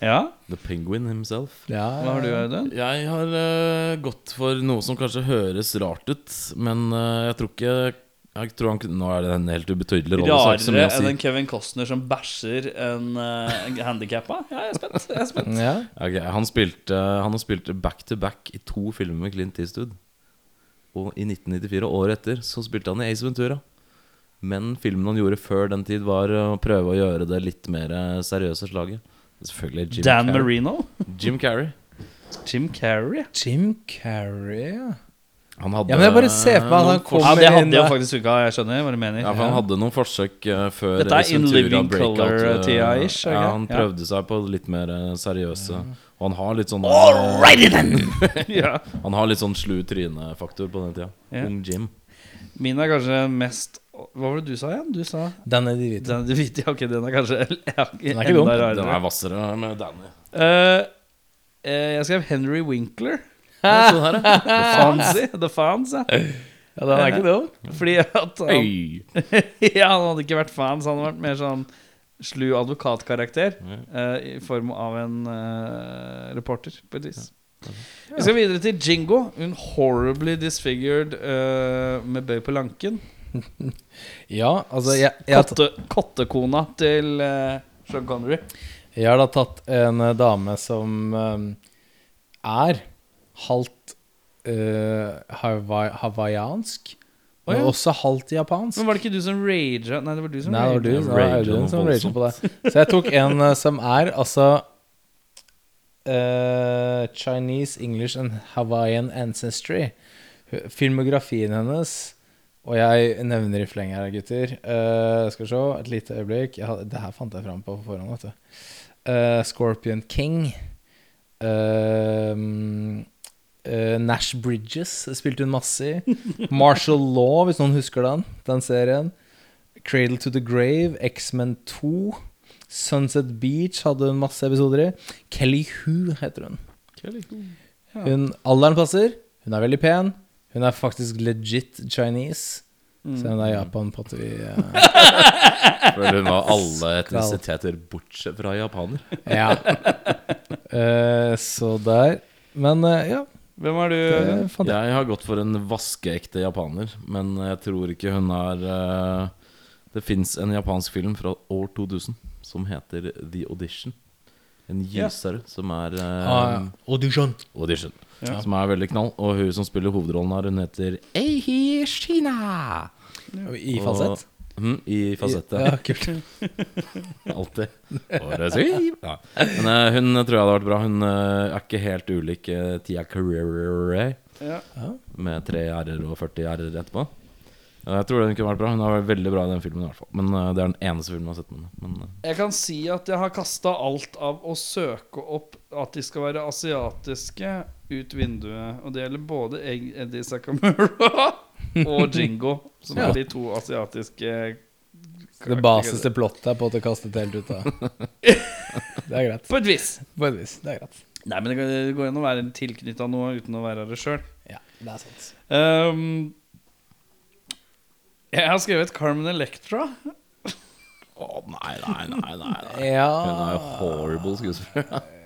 Ja, The Penguin himself. Ja, Hva har du, Audun? Jeg har eh, gått for noe som kanskje høres rart ut, men eh, jeg tror ikke jeg tror han, kunne- Nå er det en helt ubetydelig rolle. så det er ikke så Rarere å si. enn en Kevin Costner som bæsjer en uh, handikappa? Ja, jeg er spent. Jeg er spent. Ja. Ok, han, spilte, han har spilt back to back i to filmer med Clint Eastwood. Og i 1994, og året etter, så spilte han i Ace Ventura. Men filmen han gjorde før den tid, var å prøve å gjøre det litt mer eh, seriøse slaget. Selvfølgelig Jim Dan Carrey. Marino? Jim Carrey. Jim Carrey? Jim Carrey, ja. Han hadde Ja, men jeg bare ser på meg at han kommer Ja, det hadde jeg faktisk ikke. Jeg skjønner hva du mener. Ja, for han hadde noen forsøk eh, før Dette er In Living eh, Color-tida-ish, Okay? Ja, Han han Ja. prøvde seg på litt mer eh, seriøse. Og han har litt sånn ja. Han har litt sånn slu trynefaktor på den tida. Ja. Ung Jim. Min er kanskje mest Hva var det du sa igjen? Du sa Danny DeVito. den, du vet, ja, ok, den er kanskje ja, er ikke dum. Den er hvassere med Danny. Uh, uh, jeg skrev Henry Winkler. Ja, sånn her, ja. The Fonzie. The ja. Ja, den er ikke dum. Fordi at han, ja, han hadde ikke vært fans, han hadde vært mer sånn slu advokatkarakter uh, i form av en reporter, på et vis. Vi skal videre til Jingo. Hun horribly disfigured eh, med bøy på lanken. Ja, altså jeg, jeg, Kotte, kottekona til uh, Sean Connery. jeg har da tatt en uh, dame som uh, er halvt eh, Hawaii, hawaiiansk, Oh, ja. men også halvt japansk. Men var det ikke du som raga? Nei, det var du som Nei, det var du, raga. det var Audun som raga på det. Så jeg tok en som er altså uh, Chinese, English and Hawaiian ancestry. Filmografien hennes Og jeg nevner i fleng her, gutter. Uh, skal vi se, et lite øyeblikk. Ja, det her fant jeg fram på forhånd, vet du. Uh, Scorpion King. Uh, Nash Bridges spilte hun masse i. Martial Law, hvis noen husker den. Den serien. Cradle to the Grave, X-Men 2. Sunset Beach hadde hun masse episoder i. Kelly Hu heter hun. Hun Alderen passer. Hun er veldig pen. Hun er faktisk legit Chinese. Selv om det er Japan på at vi uh, Føler hun var alle etnisiteter bortsett fra japaner. Ja. Uh, så der. Men uh, ja, Hvem er du? det jeg. Jeg har gått for en vaskeekte japaner, men jeg tror ikke hun er Det fins en japansk film fra år 2000 som heter The Audition. En gyser som er eh, Ah, audition. Audition. Ja. Som er veldig knall. Og hun som spiller hovedrollen her, hun heter Eihi Shina. I falsett? Mm, I fasett, Ja, kult. Alltid. Ja. Men uh, hun tror jeg hadde vært bra. Hun uh, er ikke helt ulik uh, Tia Carrere Ja. med tre r-er og 40 r-er etterpå. Jeg tror den kunne vært bra. Hun har vært veldig bra i den filmen. i hvert fall Men uh, det er den eneste filmen jeg har sett med henne. Men eh, Jeg kan si at jeg har kasta alt av å søke opp at de skal være asiatiske, ut vinduet. Og det gjelder både Eddie Sakamura og Jingo, som Ja. er de to asiatiske Det baseste plottet er på at det kastet helt ut av Det er greit. På et vis. På et vis. Det er greit. Nei, men det går- an å være tilknytta noe uten å være det sjøl. Ja, det er sant. Um, jeg har skrevet Carmen Electra. Å nei, nei, nei. nei, nei. Hun er Ja jo horrible skuespiller.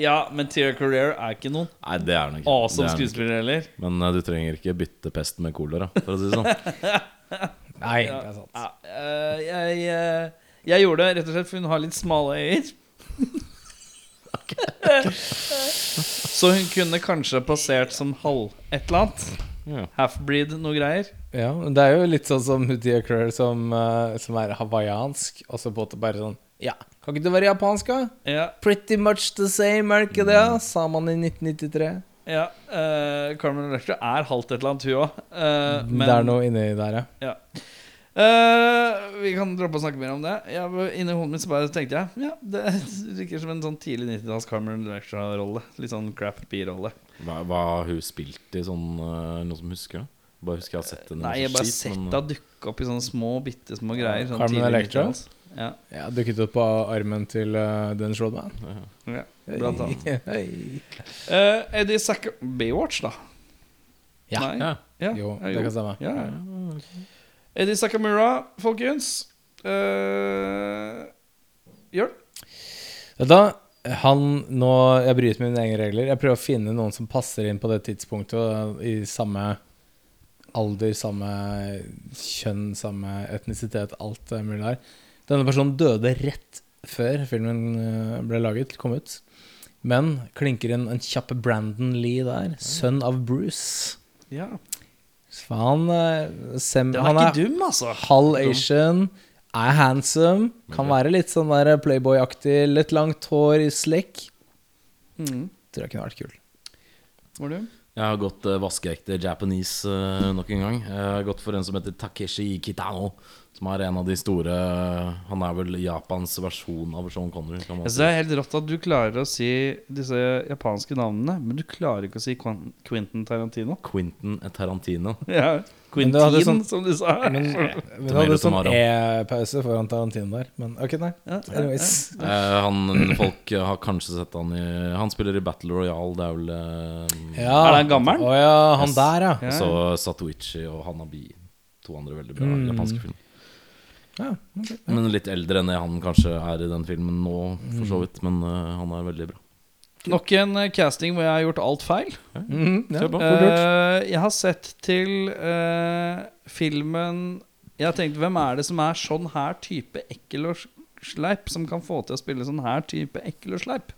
Ja, men Tia Career er ikke noen Nei, det er den ikke. awesome Det er ikke. skuespiller heller. Men eh, du trenger ikke bytte pest med kolera, for å si det sånn. Nei, det er sant. Ja, eh, jeg, eh, jeg gjorde det rett og slett for hun har litt smale øyer. Så hun kunne kanskje passert som halv et eller annet. Ja. Half-breed, noe greier. Ja, men det er jo litt sånn som Hutia Crur som, eh, som er hawaiiansk, og så på en måte bare sånn Ja, kan ikke du være japansk, da? Ja, Pretty much the same, er det ikke det? da? Sa man i 1993. ja Uh, Carmen Electra er halvt et eller annet, hun òg. det er noe inni der, ja. Ja. Uh, vi kan droppe å snakke mer om det. Jeg, var- inni hodet mitt så bare tenkte jeg Ja, det virker som en sånn tidlig 90-talls Carmen Electra-rolle. Litt sånn crap B-rolle. Hva, hva har hun spilt i sånn uh, Noen som husker det? Bare husker jeg har sett henne Nei, jeg har bare skit, sett men, henne dukke opp i sånne små, bitte små greier. Sånn Carmen Electra? 90-talls. Ja, ja dukket opp på armen til uh, Dennis Rodman. ja, blant annet. Eh, Eddie Sacker Baywatch, da? Ja. Ja. Ja, Jo, det kan stemme. Ja. Eddie Sakamura, folkens. Uh, Jørn? Hva? Han nå Jeg bryter mine egne regler. Jeg prøver å finne noen som passer inn på det tidspunktet, i samme alder, samme kjønn, samme etnisitet, alt mulig der. Denne personen døde rett før filmen eh, ble laget, kom ut. Men klinker inn en kjapp Brandon Lee der. Sønn av Bruce. Ja. Så han, eh, sem, Den er han ikke er dum, altså. halv Asian, er handsome, kan være litt sånn der Playboy-aktig, litt langt hår i slick. Mm. Tror jeg kunne vært kul. Var du? Jeg har gått uh, vaskeekte Japanese uh, nok en gang. Jeg har gått for en som heter Takeshi Kitano. Som er en av de store Han er vel Japans versjon av Sean Connery. Kan man Jeg synes si. det er helt rått at du klarer å si disse japanske navnene, men du klarer ikke å si Quentin Tarantino. Quentin Tarantino. Ja, Men Quentin, sånn- som du sa. Men vi Tomato, hadde sånn. E-pause foran Tarantino der. Men ok, nei. Ja, ja, ja. Eh, han, folk har kanskje sett han i Han spiller i Battle Royale, det er vel eh, Ja. Er det gammel? Å ja, han Yes. der, ja. Så Satoichi og Hanabi. To andre veldig bra Mm. japanske film. Ja ok. Men litt eldre enn det han kanskje er i den filmen nå, for så vidt. Men uh, han er veldig bra. Nok en eh, casting hvor jeg har gjort alt feil. Ja, på. fort gjort. Eh, jeg har sett til uh, filmen Jeg har tenkt, hvem er det som er sånn her type ekkel og sleip, som kan få til å spille sånn her type ekkel og sleip?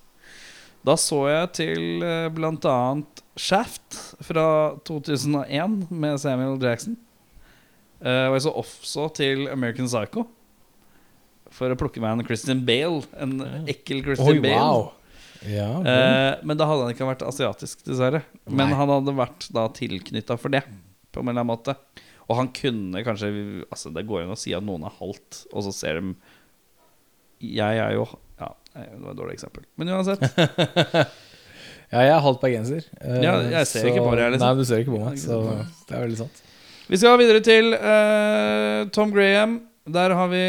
Da så jeg til uh, annet Shaft fra 2001 med Samuel Jackson. Eh, og jeg så også til American Psycho. For å plukke meg en Christian Bale. En ekkel Christian Oi, Bale. wow. Ja, Eh, men da hadde han ikke vært asiatisk, dessverre. Men Nei. han hadde vært da tilknytta for det, på en eller annen måte. Og han kunne kanskje Altså Det går an å si at noen er halvt, og så ser de Jeg er jo Ja, det var et dårlig eksempel. Men uansett. ja, jeg er halvt bergenser. eh, Ja, jeg ser så- ikke på deg, liksom. Nei, du ser ikke på meg, så det er veldig sant. Vi skal videre til uh, Tom Graham. Der har vi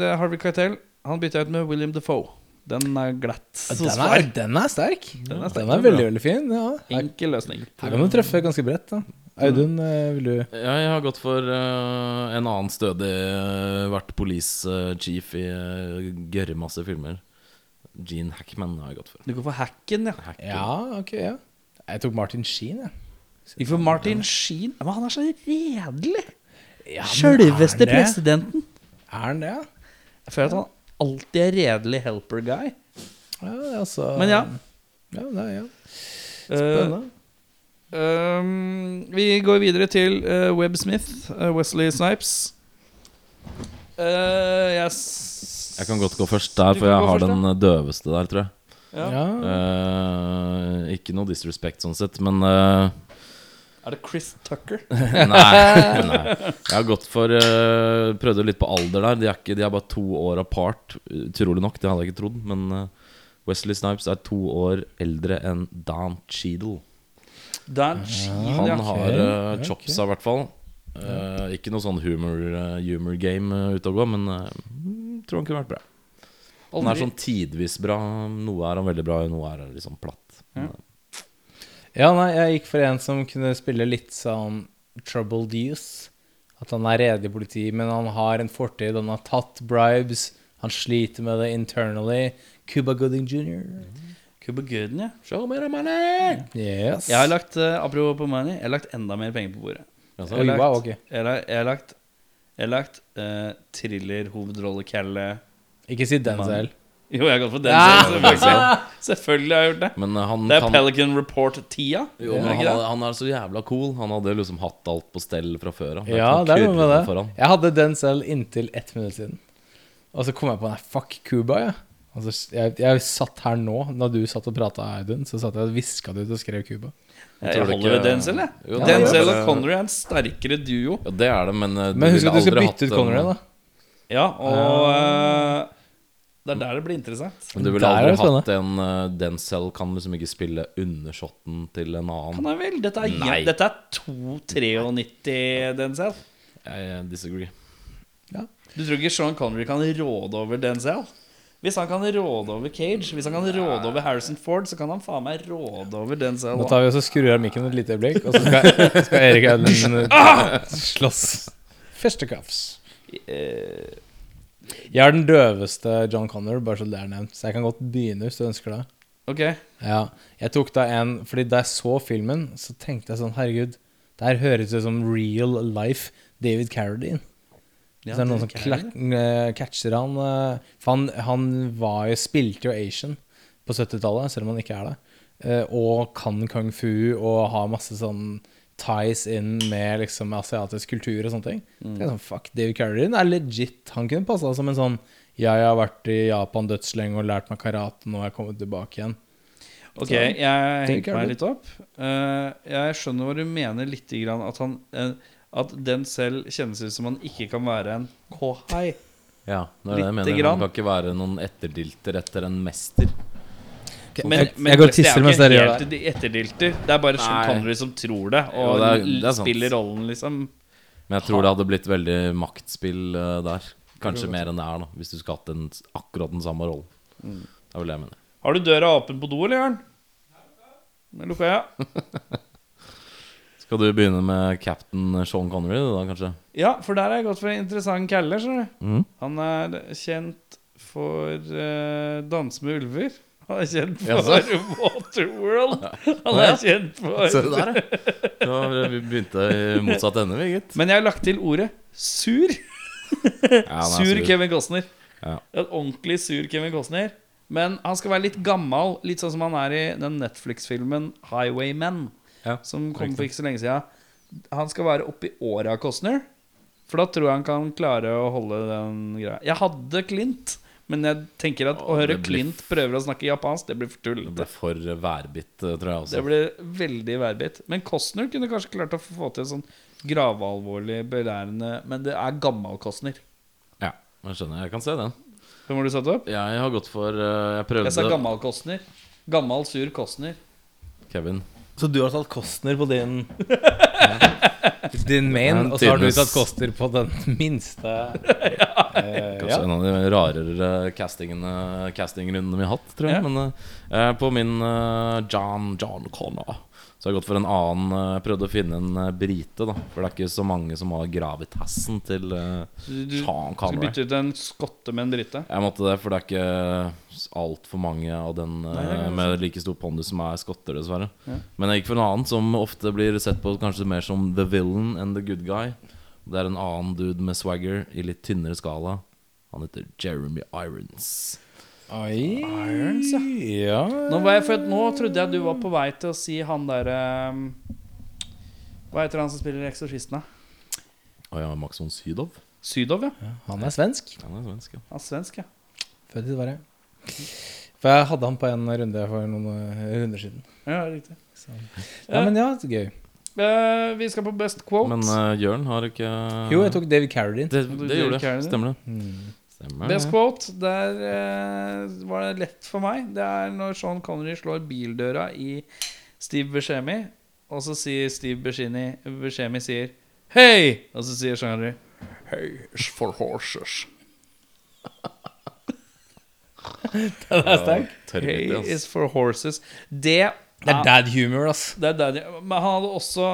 Det er Harvey Keitel. Han bytta ut med William Defoe. Den er glatt. Den er, den er sterk. Den er sterk. Den er veldig, veldig fin. Ja. Enkel løsning. her kan du treffe ganske bredt. da Audun, eh, vil du Ja, jeg har gått for uh, en annen stødig uh, Vært police chief i uh, gørre masse filmer. Gene Hackman har jeg gått for. Du går for hacken, ja. Hacken. Ja, ok, ja. Jeg tok Martin Sheen, jeg. Vi får Martin Sheen. Men han er så redelig! Ja, Sjølveste er presidenten. Er han det? Jeg føler at han alltid er redelig helper guy. Ja, altså Men ja. Ja, det er, ja. Spennende. Spennende. Um, vi går videre til uh, Webb Smith, uh, Wesley Snipes. Uh, jeg Jeg kan godt gå først der, for jeg har først, den eh, døveste der, tror jeg. ja. Ja. Eh, ikke noe disrespect sånn sett, men eh, Er det Chris Tucker? nei, nei. Jeg har gått for uh, Prøvde litt på alder der. De er, ikke, de er bare to år apart. Utrolig nok, det hadde jeg ikke trodd. Men uh, Wesley Snipes er to år eldre enn Dan Cheadle. Dan Cheadle, Han har uh, ok. chopsa, i hvert fall. Uh, ikke noe sånn humor, eh, humor game uh, ute og gå, men uh, tror han kunne vært bra. Han er sånn tidvis bra. Noe er han veldig bra i, noe er han liksom platt. Ja. Ja, nei, jeg gikk for en som kunne spille litt sånn troubled youth. At han er redig politi, men han har en fortid. Han har tatt bribes. Han sliter med det internally. Cuba Gooding jr. Cuba Gooding, ja. Show me the money! Yes. Jeg har lagt uh, apropos på money, jeg har lagt enda mer penger på bordet. Altså, jeg har wow, lagt- Jeg har, jeg har lagt, jeg har lagt uh, thriller, hovedrolle, kelle. Ikke si Denzel. Jo, jeg har gått for den. Ja. Selvfølgelig. selvfølgelig har jeg gjort det. men uh, han Det er kan Pelican Report-tida. jo, men han, det? han er så jævla cool. Han hadde liksom hatt alt på stell fra før av. Ja, det er noe med det. Foran. Jeg hadde Denzel inntil ett minutt siden. Og så kom jeg på nei, fuck Cuba, ja. Altså, jeg, jeg satt her nå, når du satt og prata, Audun, så satt jeg og viska det ut og skrev Cuba. Jeg, tror holder ikke- ved Denzel, jeg. Jo, er Denzel og Connery er en sterkere duo. Ja, det er det, men uh, Men husk at du skal bytte ut Connery, da. Ja, og eh, det er der det blir interessant. Men du ville aldri hatt en uh, Denzel kan liksom ikke spille undersåtten til en annen. er vel, Dette er, Nei. dette er 2,93 Denzel. Jeg disagree. Du tror ikke Sean Connery kan råde over Denzel? Hvis han kan råde over Cage, hvis han kan råde over Harrison Ford, så kan han faen meg råde over Denzel. Nå tar vi og skrur av mikken et lite øyeblikk, og så skal, skal Erik Audun Ah! slåss. Fisticuffs. Eh, Jeg er den døveste John Connor, bare så det er nevnt. Så jeg kan godt begynne hvis du ønsker det. ok. Ja, jeg tok da en Fordi da jeg så filmen, så tenkte jeg sånn Herregud, det her høres ut som real life David Carradine. Ja, så er noen som eh, catcher han eh, For han, han var spilte jo Asian på 70-tallet, selv om han ikke er det. Eh, og kan kung fu og har masse sånn ties inn med liksom asiatisk kultur og sånne ting. Mm. Det er sånn, fuck, David Carradine er legit. Han kunne passa som en sånn Ja, jeg har vært i Japan dødslenge og lært meg karate, nå har jeg kommet tilbake igjen. Ok, Så, jeg henger meg litt opp. Uh, jeg skjønner hva du mener litt grann at han uh, At den selv kjennes ut som han ikke kan være en kohai. Ja, det er det jeg mener. grann. Han kan ikke være noen etterdilter etter en mester. Jeg- jeg går og tisser mens dere gjør helt etterdilter. Det er bare Sean Connery som tror det, Jo, og det er- det er spiller rollen, liksom. Men jeg tror det hadde blitt veldig maktspill uh, der. Kanskje mer enn det er, da hvis du skulle hatt den, akkurat den samme rollen. Mm. Det er vel det jeg mener. Har du døra åpen på do, eller, Jørn? Den lukka ja. Skal du begynne med captain Sean Connery, da, kanskje? Ja, for der har jeg gått for en interessant kalle, skjønner du. Mm. Han er kjent for uh, Danse med ulver. Han er kjent for? Waterworld. Han er kjent for Se der, ja. Vi begynte i motsatt ende, vi, gitt. Men jeg har lagt til ordet sur. Ja, er sur Kevin Costner. Ja. En ordentlig sur Kevin Costner. Men han skal være litt gammel, litt sånn som han er i den Netflix-filmen Highwaymen, Ja, som kom for ikke så lenge siden. Han skal være oppi åra Costner, for da tror jeg han kan klare å holde den greia. Jeg hadde Clint, men jeg tenker at Å, å høre blir- Clint prøve å snakke japansk, det blir for Det blir for værbitt, uh, tror jeg også. Det blir veldig værbitt. Men Costner kunne kanskje klart å få til sånn gravalvorlig, belærende Men det er gammel Costner. Ja, jeg skjønner. Jeg kan se den. Hvem har du satt opp? Jeg har gått for uh, Jeg prøvde Jeg sa gammel Costner. Gammel, sur Costner. Kevin. Så du har tatt Kostner på din Din main, og så har du satt Koster på den minste eh, Kanskje ja. en av de rarere castingene castingrundene vi har hatt, tror jeg. Ja. Men eh, på min eh, John John Connor så har jeg gått for en annen eh, Jeg prøvde å finne en eh, brite, da. For det er ikke så mange som har gravitassen til uh, Du, du Sean skal Connery. bytte ut en skotte med en brite. Jeg måtte det, for det er ikke altfor mange av den eh, Nei, med like stor pondus som er skotter, dessverre. Ja. Men jeg gikk for en annen som ofte blir sett på kanskje mer som the villain enn the good guy. Det er en annen dude med swagger i litt tynnere skala. Han heter Jeremy Irons. Oi. Irons, ja. ja. Nå, var jeg, født nå trodde jeg du var på vei til å si han derre um, Hva heter han som spiller Eksorsistene? Å ja, Maxon Sydow. Sydov, ja. Han er svensk. Han er svensk, ja. Han er svensk, ja. Født i Sverige. For jeg hadde han på en runde for noen eh, runder siden. Ja, riktig. Ja, men ja, det er gøy. Eh, vi skal på best quote. Men uh, Jørn har ikke Jo, jeg tok David Carradine. Det, det gjorde det. Carradine? Stemmer det. Mm. Stemmer Best quote, der uh, var det lett for meg. Det er når Sean Connery slår bildøra i Steve Buscemi, og så sier Steve Buscemi, Buscemi sier Hei! Og så sier Sean Connery Hei for horses. Den er sterk. Ass. is for horses. Det Det er dad humor, ass. Det er dad, Men han hadde også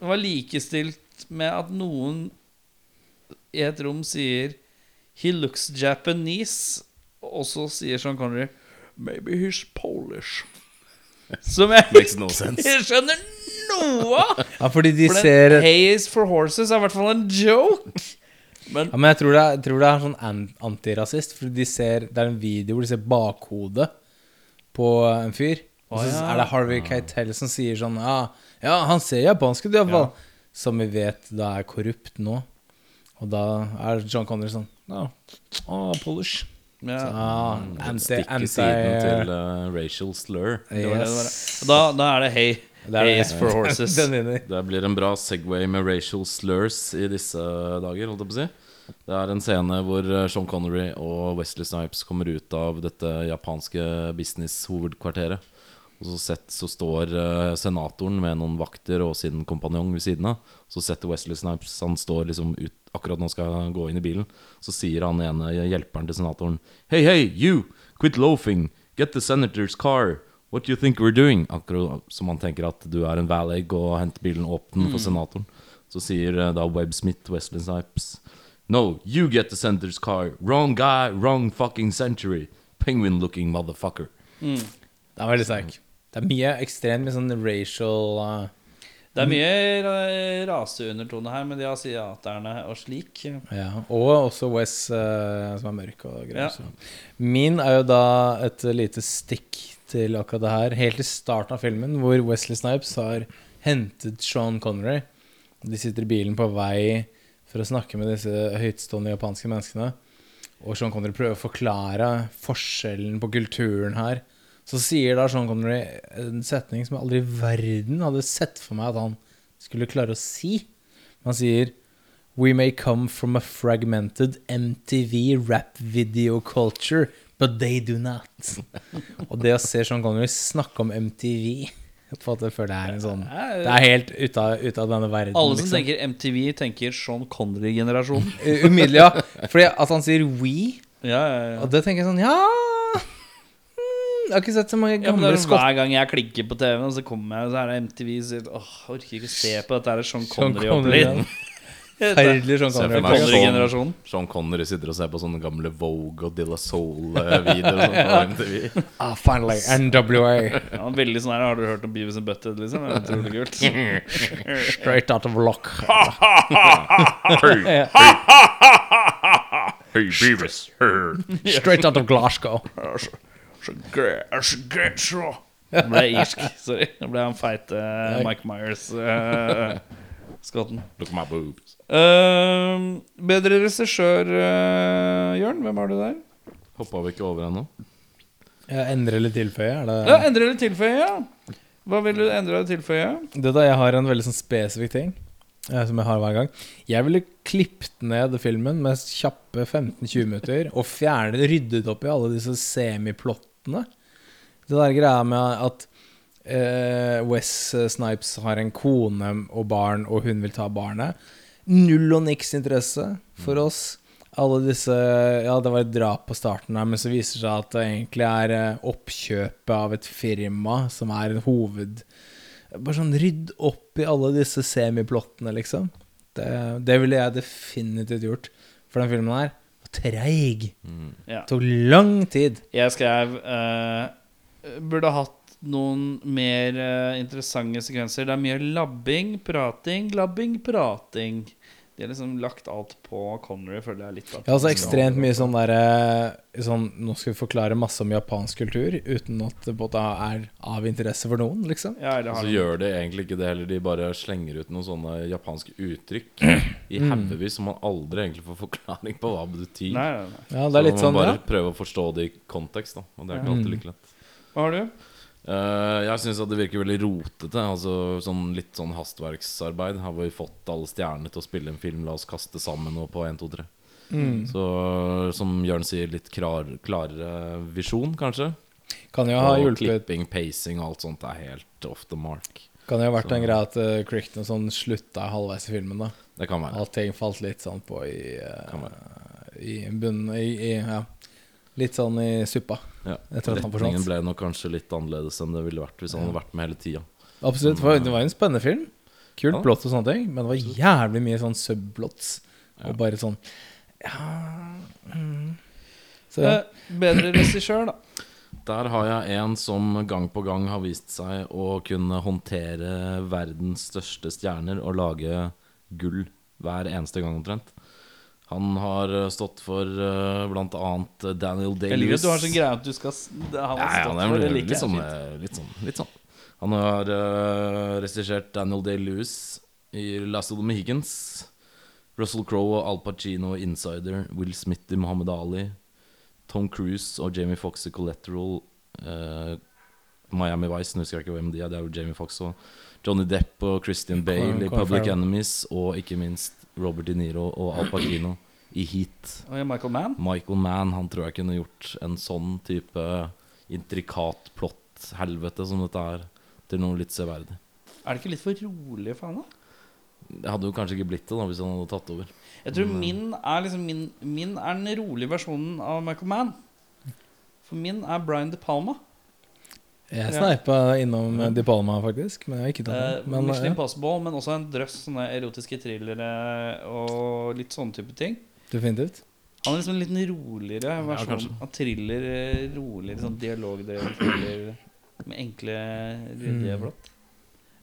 var likestilt med at noen i et rom sier He looks Japanese. Og så sier Sean Connery Maybe he's Polish. Som jeg Makes no sense. ikke skjønner noe av! Ja, fordi de For ser Haze for horses er i hvert fall en joke. Men Ja, men jeg tror det er, jeg tror det er sånn antirasist, for de ser, det er en video hvor de ser bakhodet på en fyr. Og så ja. er det Harvey Keitel som sier sånn Ja, ja han ser japansk ut, iallfall. Som vi vet da er korrupt nå. Og da er John Connery sånn Ja, oh, Polish. ja, Så, ah, anti, Stikker anti siden til uh, racial slur. yes. da, da er det hey er. Haze for horses. Det blir en bra Segway med racial slurs i disse dager, holdt jeg på å si. Det er en scene hvor eh, Sean Connery og Wesley Snipes kommer ut av dette japanske business-hovedkvarteret. Og så, sett, så står eh, senatoren med noen vakter og sin kompanjong ved siden av. Så setter Wesley Snipes Han står liksom ut akkurat når han skal gå inn i bilen. Så sier han ene hjelperen til senatoren Hei, hei, you! Quit loafing! Get the senator's car! What do you think we're doing? Akkurat som han tenker at du er en valeg og henter bilen åpen for senatoren. Så sier eh, da Webb Smith Wesley Snipes No, you get the center's car. Wrong guy, wrong fucking century. Penguin-looking motherfucker. Det er veldig sterk. Det er mye ekstremt med sånn racial uh, Det er mye ra- raseundertone her med de asiaterne og slik. Ja, og også Wes uh, som er mørk og grei. Ja. Min er jo da et lite stikk til akkurat det her. Helt i starten av filmen, hvor Wesley Snipes har hentet Sean Connery. De sitter i bilen på vei for å snakke med disse høytstående japanske menneskene. Og Sean Connery prøver å forklare forskjellen på kulturen her. Så sier da Sean Connery en setning som jeg aldri i verden hadde sett for meg at han skulle klare å si. Han sier We may come from a fragmented MTV rap video culture, but they do not. Og det å se Sean Connery snakke om MTV på at jeg føler det er en sånn Det er helt ute av, ut av denne verden. Alle som liksom. tenker MTV, tenker Sean Connery-generasjonen. Umiddelbart, ja. Fordi at han sier we, Ja, ja, ja. og det tenker jeg sånn Ja hmm, Jeg har ikke sett så mange gamle ja, skott... Hver gang jeg klikker på TV-en, så kommer jeg, og så er det MTV sier Åh, jeg orker ikke se på dette. her er Sean Sean Connery-opplegg. ja. Forferdelig Sean Connery. sånn- Connery-generasjonen. Sean Connery sitter og ser på sånne gamle Vogue og Dilla Soul-videoer ja. Ah, finally, NWA. Ja, veldig sånn her, Har du hørt om Beavis and Butthead? Liksom? Det er utrolig kult. Straight out of lock. Hey, hey, Beavis. Straight out of Glasgow. Så, så så greit, så. Nå ble jeg irsk. Sorry. Nå ble han feite uh, Mike Myers-skotten. Look at my boobs. Bedre regissør, uh, Jørn. Hvem har du der? Hoppa vi ikke over ennå? Ja, endre eller tilføye? er det Ja, Endre eller tilføye, ja. Hva vil du endre eller tilføye? Det da, Jeg har en veldig sånn spesifikk ting eh, som jeg har hver gang. Jeg ville klippet ned filmen med kjappe 15-20 minutter og fjernet, ryddet opp i alle disse semiplottene. Det der greia med at uh, Wes Snipes har en kone og barn, og hun vil ta barnet. Null og niks interesse for oss. Alle disse Ja, det var et drap på starten her, men så viser det seg at det egentlig er eh, oppkjøpet av et firma som er en hoved... Bare sånn rydd opp i alle disse semiplottene, liksom. Det, det ville jeg definitivt gjort. For den filmen her var treig. Ja. Tok lang tid. Jeg skrev uh, Burde hatt noen mer uh, interessante sekvenser. Det er mye labbing, prating, labbing, prating. De har liksom lagt alt på Connery, føler jeg litt. Ja, altså ekstremt mye sånn derre sånn, Nå skal vi forklare masse om japansk kultur uten at det både er av interesse for noen, liksom. Ja, så de- gjør de egentlig ikke det heller. De bare slenger ut noen sånne japanske uttrykk i haugevis som man aldri egentlig får forklaring på hva det betyr. Nei, nei, nei. Ja, det er litt så man sånn, må ja. bare prøve å forstå det i kontekst, da. Og det er ikke alltid like lett. Hva har du? Eh, jeg syns det virker veldig rotete. Altså sånn Litt sånn hastverksarbeid. Har vi fått alle stjernene til å spille en film, la oss kaste sammen noe på 1, 2, 3. Mm. Så som Jørn sier, litt klar, klarere visjon, kanskje. Kan jo ha og hjulpet klipping, pacing og alt sånt er helt off the mark. Kan jo ha vært Så- en greie at uh, Crichton sånn slutta halvveis i filmen, da. Det kan være. Allting falt litt sånn på i, uh, i bunnen i, i Ja. Litt sånn i suppa. Ja. Retningen ble nok kanskje litt annerledes enn det ville vært hvis han hadde vært med hele tida. Absolutt. For det var jo en spennende film. Kult Ja. blått og sånne ting, men det var jævlig mye sånn subplots. Og bare sånn Ja mm. Så ja. Eh, bedre regissør, da. Der har jeg en som gang på gang har vist seg å kunne håndtere verdens største stjerner og lage gull hver eneste gang omtrent. Han har eh, stått for uh, blant annet Daniel Jeg liker Day-Lewis. at du har sånn greie at du skal Han har stått Ja, ja, for. Det litt, sånn, eh, litt, sånn, litt sånn. Han har uh, regissert Daniel Day-Lewis i Last of the Mohicans. Russell Crowe og Al Pacino i Insider. Will Smith i Muhammad Ali. Tom Cruise og Jamie Foxx i Collateral. Uh, Miami Vice, nå husker jeg ikke hvem de er. Det er jo Jamie Foxx og Johnny Depp og Christian Bale i Public Farrell. Enemies. Og ikke minst Robert De Niro og Al Pacino i Heat. Og Michael Mann. Michael Mann han tror jeg kunne gjort en sånn type intrikat plott-helvete som dette er, til noe litt severdig. Er det ikke litt for rolig for han, da? Det hadde jo kanskje ikke blitt det da hvis han hadde tatt over. Jeg tror min er liksom min, min er den rolige versjonen av Michael Mann. For min er Brian De Palma. Jeg sneipa innom eh, De Palma, faktisk. Men jeg har ikke tatt Eh, den. Men, Mission eh, Impossible, men også en drøss sånne erotiske thrillere og litt sånne type ting. definitivt. Han er liksom en liten roligere versjon ja, av thriller. eh, Roligere sånn dialogdrevet thriller med enkle, ryddige Mm. blått.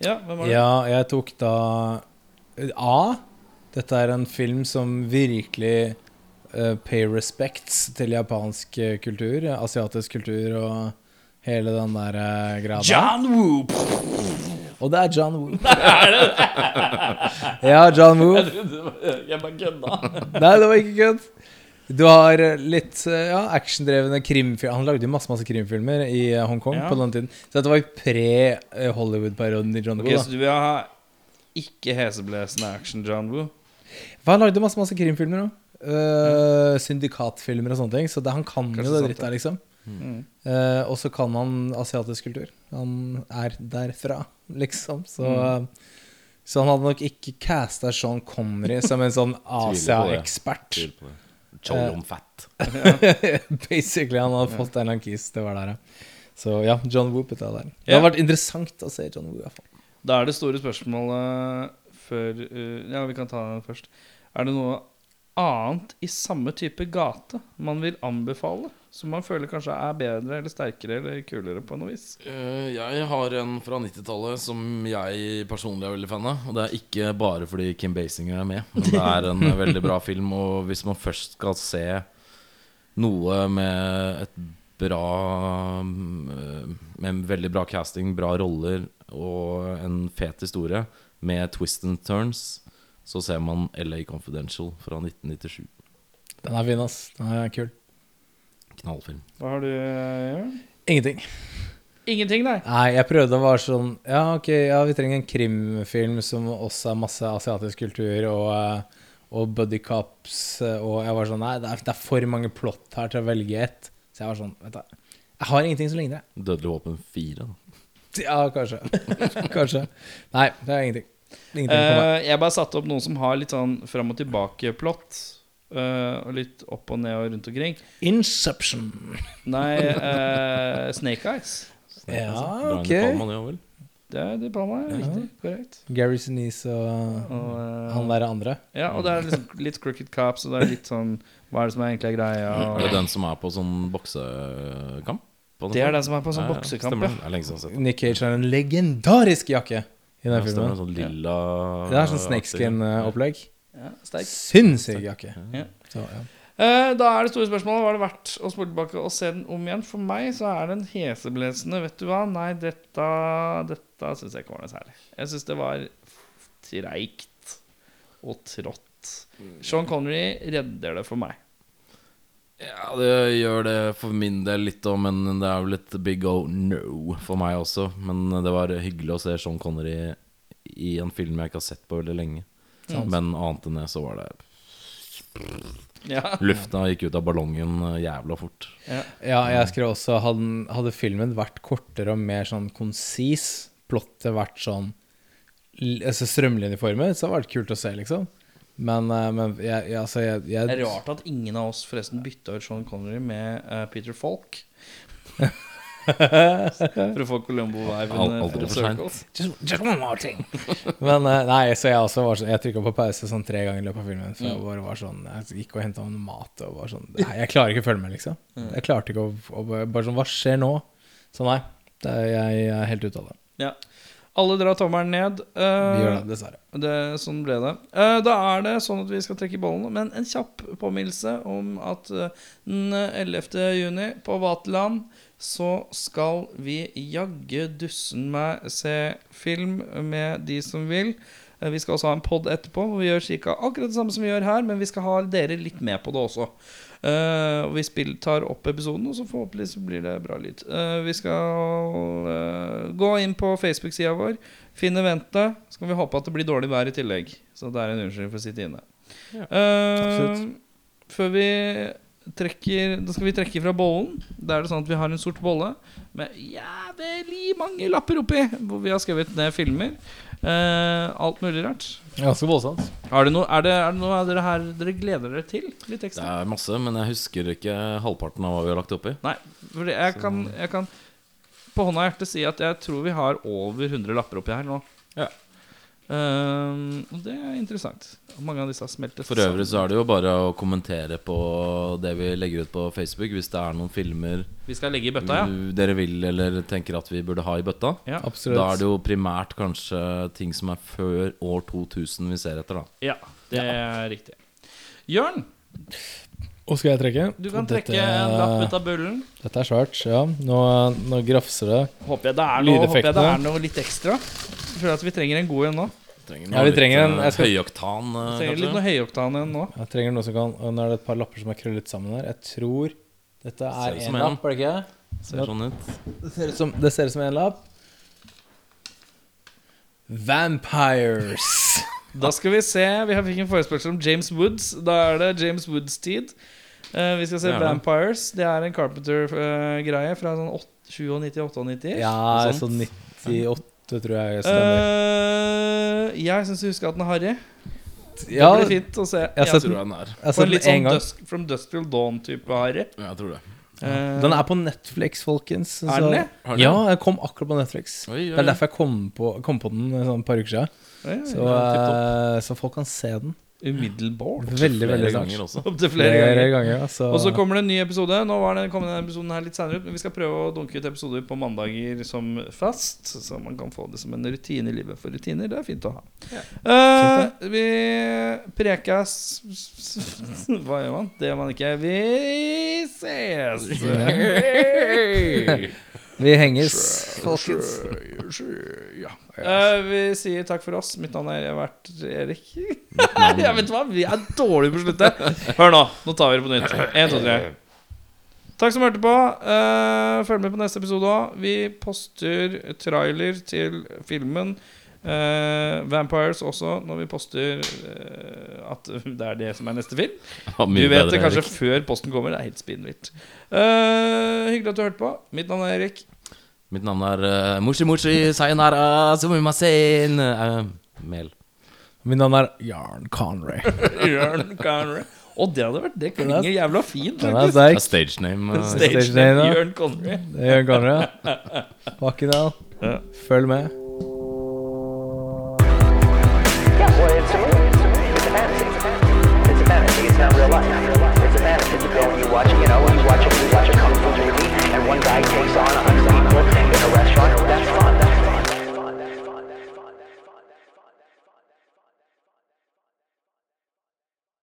Ja, hvem var det? Ja, jeg tok da A. Dette er en film som virkelig uh, pay respects til japansk eh, kultur, eh, asiatisk kultur og hele den der uh, greia. der. John Woo! Og det er John Woo. ja, John Woo. Jeg bare kødda. Nei, det var ikke kødd. Du har eh, litt eh, ja, actiondrevne krimfilmer. Han lagde jo masse masse krimfilmer i eh, Hongkong Ja. på den tiden. Så dette var jo pre-Hollywood-perioden i John Ok, Okay, så du vil ha ikke heseblesende action, John Woo? Han lagde masse masse krimfilmer òg. syndikatfilmer og sånne ting. Så det, han kan Kanskje jo det der, liksom. Mm. Eh, og så kan han asiatisk kultur. Han er derfra, liksom. Så, Mm. så han hadde nok ikke casta Sean Connery som en sånn Asia-ekspert. John det. Chollom fat. Basically, han hadde fått en eller annen kiss til å være der, ja. Så ja, John Woo putta der. Det har hadde vært interessant å se John Woo, iallfall. Da er det store spørsmålet før uh, Ja, vi kan ta den først. Er det noe annet i samme type gate man vil anbefale? Som man føler kanskje er bedre eller sterkere eller kulere på noe vis? Eh, jeg har en fra 90-tallet som jeg personlig er veldig fan av. Og det er ikke bare fordi Kim Basinger er med, men det er en veldig bra film. Og hvis man først skal se noe med et bra Med en veldig bra casting, bra roller og en fet historie med twist and turns, så ser man LA Confidential fra 1997. Den er fin, ass. Den er kul. Knallfilm. Hva har du, gjort? Ingenting. Ingenting, nei. Nei, jeg prøvde å være sånn Ja, ok, ja, vi trenger en krimfilm som også er masse asiatisk kultur og, eh, og buddy cops, eh, og jeg var sånn Nei, det er, det er for mange plott her til å velge ett. Så jeg var sånn Vet du, jeg har ingenting som ligner. Dødelig våpen 4. Da. Ja, kanskje. kanskje. Nei, det er ingenting. Ingenting. Eh, jeg bare satte opp noen som har litt sånn fram og tilbake-plott. Eh, og litt opp og ned og rundt omkring. Inception. Nei, uh, Snake Eyes. Ja, Eyes. ok. Palma, det vel? Det er det Palma, ja. riktig. Korrekt. Gary Sinise og Og, uh, han der andre. Ja, og det er liksom litt Crooked Cops, og det er litt sånn Hva er det som er egentlig er greia? Er det Og den som er på sånn boksekamp? På det er den som er på sånn Ja, ja, boksekamp, stemmer ja. Nick Cage har en legendarisk jakke i den Ja, stemmer filmen. Sånn lilla Det er sånn snakeskin-opplegg. Ja, sterk. Sinnssyk jakke. Ja. Så, ja. Eh, da er det store spørsmålet Var det verdt å spole tilbake og se den om igjen. For meg så er den heseblesende Vet du hva? Nei, dette Dette syns jeg ikke var noe særlig. Jeg syns det var treigt og trått. Sean Connery redder det for meg. Ja, det gjør det for min del litt òg, men det er vel et big oh no for meg også. Men det var hyggelig å se Sean Connery i en film jeg ikke har sett på veldig lenge. Sant. Men annet enn det så var det Ja. Lufta gikk ut av ballongen eh, jævla fort. ja. Ja, jeg skrev også hadde, hadde filmen vært kortere og mer sånn konsis, plottet vært sånn altså strømlinjeformet, så hadde det vært kult å se, liksom. Men, eh, men jeg, altså, jeg, jeg Det er rart at ingen av oss forresten bytta ut Sean Connery med uh, Peter Falk. for å få Colombo-viben. Al- eh, aldri full for sent. circle. Just, just one more thing. Men eh, nei, så jeg også var sånn Jeg trykka på pause sånn tre ganger i løpet av filmen. For jeg bare var sånn Jeg gikk og henta noe mat og var sånn Nei, jeg klarer ikke å følge med, liksom. Jeg klarte ikke å, å Bare sånn Hva skjer nå? Så nei. Det er, jeg, jeg er helt ute av det. Ja. Alle drar tommelen ned. Uh, Vi gjør det, dessverre. Det, sånn ble det. Uh, da er det sånn at vi skal trekke bollen. Men en kjapp påminnelse om at eh, den 11. juni på Vaterland så skal vi jaggu dussen meg se film med de som vil. Eh, Vi skal også ha en pod etterpå hvor vi gjør cirka akkurat det samme som vi gjør her, men vi skal ha dere litt med på det også. Uh, og vi spill, tar opp episoden, og så forhåpentlig så blir det bra lyd. Uh, vi skal uh, gå inn på Facebook-sida vår, finne eventet. Så kan vi håpe at det blir dårlig vær i tillegg. Så det er en unnskyldning for å sitte inne. Ja, før vi trekker Da skal vi trekke fra bollen. Da er det sånn at vi har en sort bolle med jævlig mange lapper oppi, hvor vi har skrevet ned filmer. Eh, alt mulig rart. Ganske voldsomt. Er det, noe, er, det, er det noe dere her dere gleder dere til? Litt Det er masse, men jeg husker ikke halvparten av hva vi har lagt oppi. Nei, for jeg kan, jeg kan på hånda og hjertet si at jeg tror vi har over 100 lapper oppi her nå. Ja. Ehm, og det er interessant. Mange av disse har smeltet For øvrig så er det jo bare å kommentere på det vi legger ut på Facebook hvis det er noen filmer Vi skal legge i bøtta, ja. dere vil eller tenker at vi burde ha i bøtta. Ja. Absolutt. Da er det jo primært kanskje ting som er før år 2000 vi ser etter, da. ja det er riktig. Jørn, Og skal jeg trekke? du kan Dette- trekke en lapp ut av bullen. Dette er svært, ja. Nå, nå grafser det. Håper jeg det er noe, håper jeg det er noe litt ekstra. Jeg føler at vi trenger en god en nå. Trenger Ja, vi trenger en- litt, jeg eh, skal- høyoktan, eh, Vi trenger litt kanskje. noe høyoktan igjen nå. Jeg trenger noe som kan Og nå er det et par lapper som er krøllet sammen her. Jeg tror dette Ser er ut én som en. lapp, er det ikke? Ser sånn ut. Det ser ut som, det ser ut som en lapp. Vampires. Da skal vi se. Vi har fikk en forespørsel om James Woods. Da er det James Woods-tid. Eh, vi skal se Ja. Vampires. Det er en Carpenter-greie fra sånn 97-98. Ja, sånn 98, tror jeg stemmer. Uh, jeg syns jeg husker at den er harry. ja, det blir fint å se. jeg jeg Tror den, er. jeg på en litt en sånn. Dusk, From Dusk Till Dawn-type harry. Ja, jeg tror det. Uh, Den er på Netflix, folkens. Er den det? Ja, den kom akkurat på Netflix. Oi, oi, Det er derfor jeg kom på, kom på den sånn par uker siden. eh, Så, Ja, eh, så folk kan se den. Umiddelbart. Veldig, veldig ganger også. Flere Flere ganger. ganger. altså. Og så kommer det en ny episode. Nå var den kommer denne episoden her litt senere ut, men vi skal prøve å dunke ut episoder på mandager som fast, så man kan få det som en rutine i livet. For rutiner, det er fint å ha. Eh, vi prekas Hva gjør man? Det gjør man ikke. Vi ses! Vi henges, folkens. Ja. uh, vi sier takk for oss. Mitt navn er Evert Erik. ja, vet hva, Vi er dårlige på å slutte. Hør nå. Nå tar vi det på nytt. En, to, tre. Takk som hørte på. Uh, følg med på neste episode òg. Vi poster trailer til filmen. Eh, Vampires også, når vi poster uh, at det er det som er neste film. Ja, Du vet bedre, det kanskje Erik. før posten kommer. Det er helt spinnvilt. Uh, hyggelig at du hørte på. Mitt navn er Erik. Mitt navn er uh, Moshi Moshi Sayonara Sumimasen uh, Mel. Mitt navn er Jarn Conray. Jørn Connery. Og det hadde vært Det klinger jævla fint, faktisk. Det er stage name. uh, Stage Stage name, Jørn Conray. Jørn Conray, ja. Fuck it all. Ja. Følg med. life. It's a matter of a film you're watching, you know.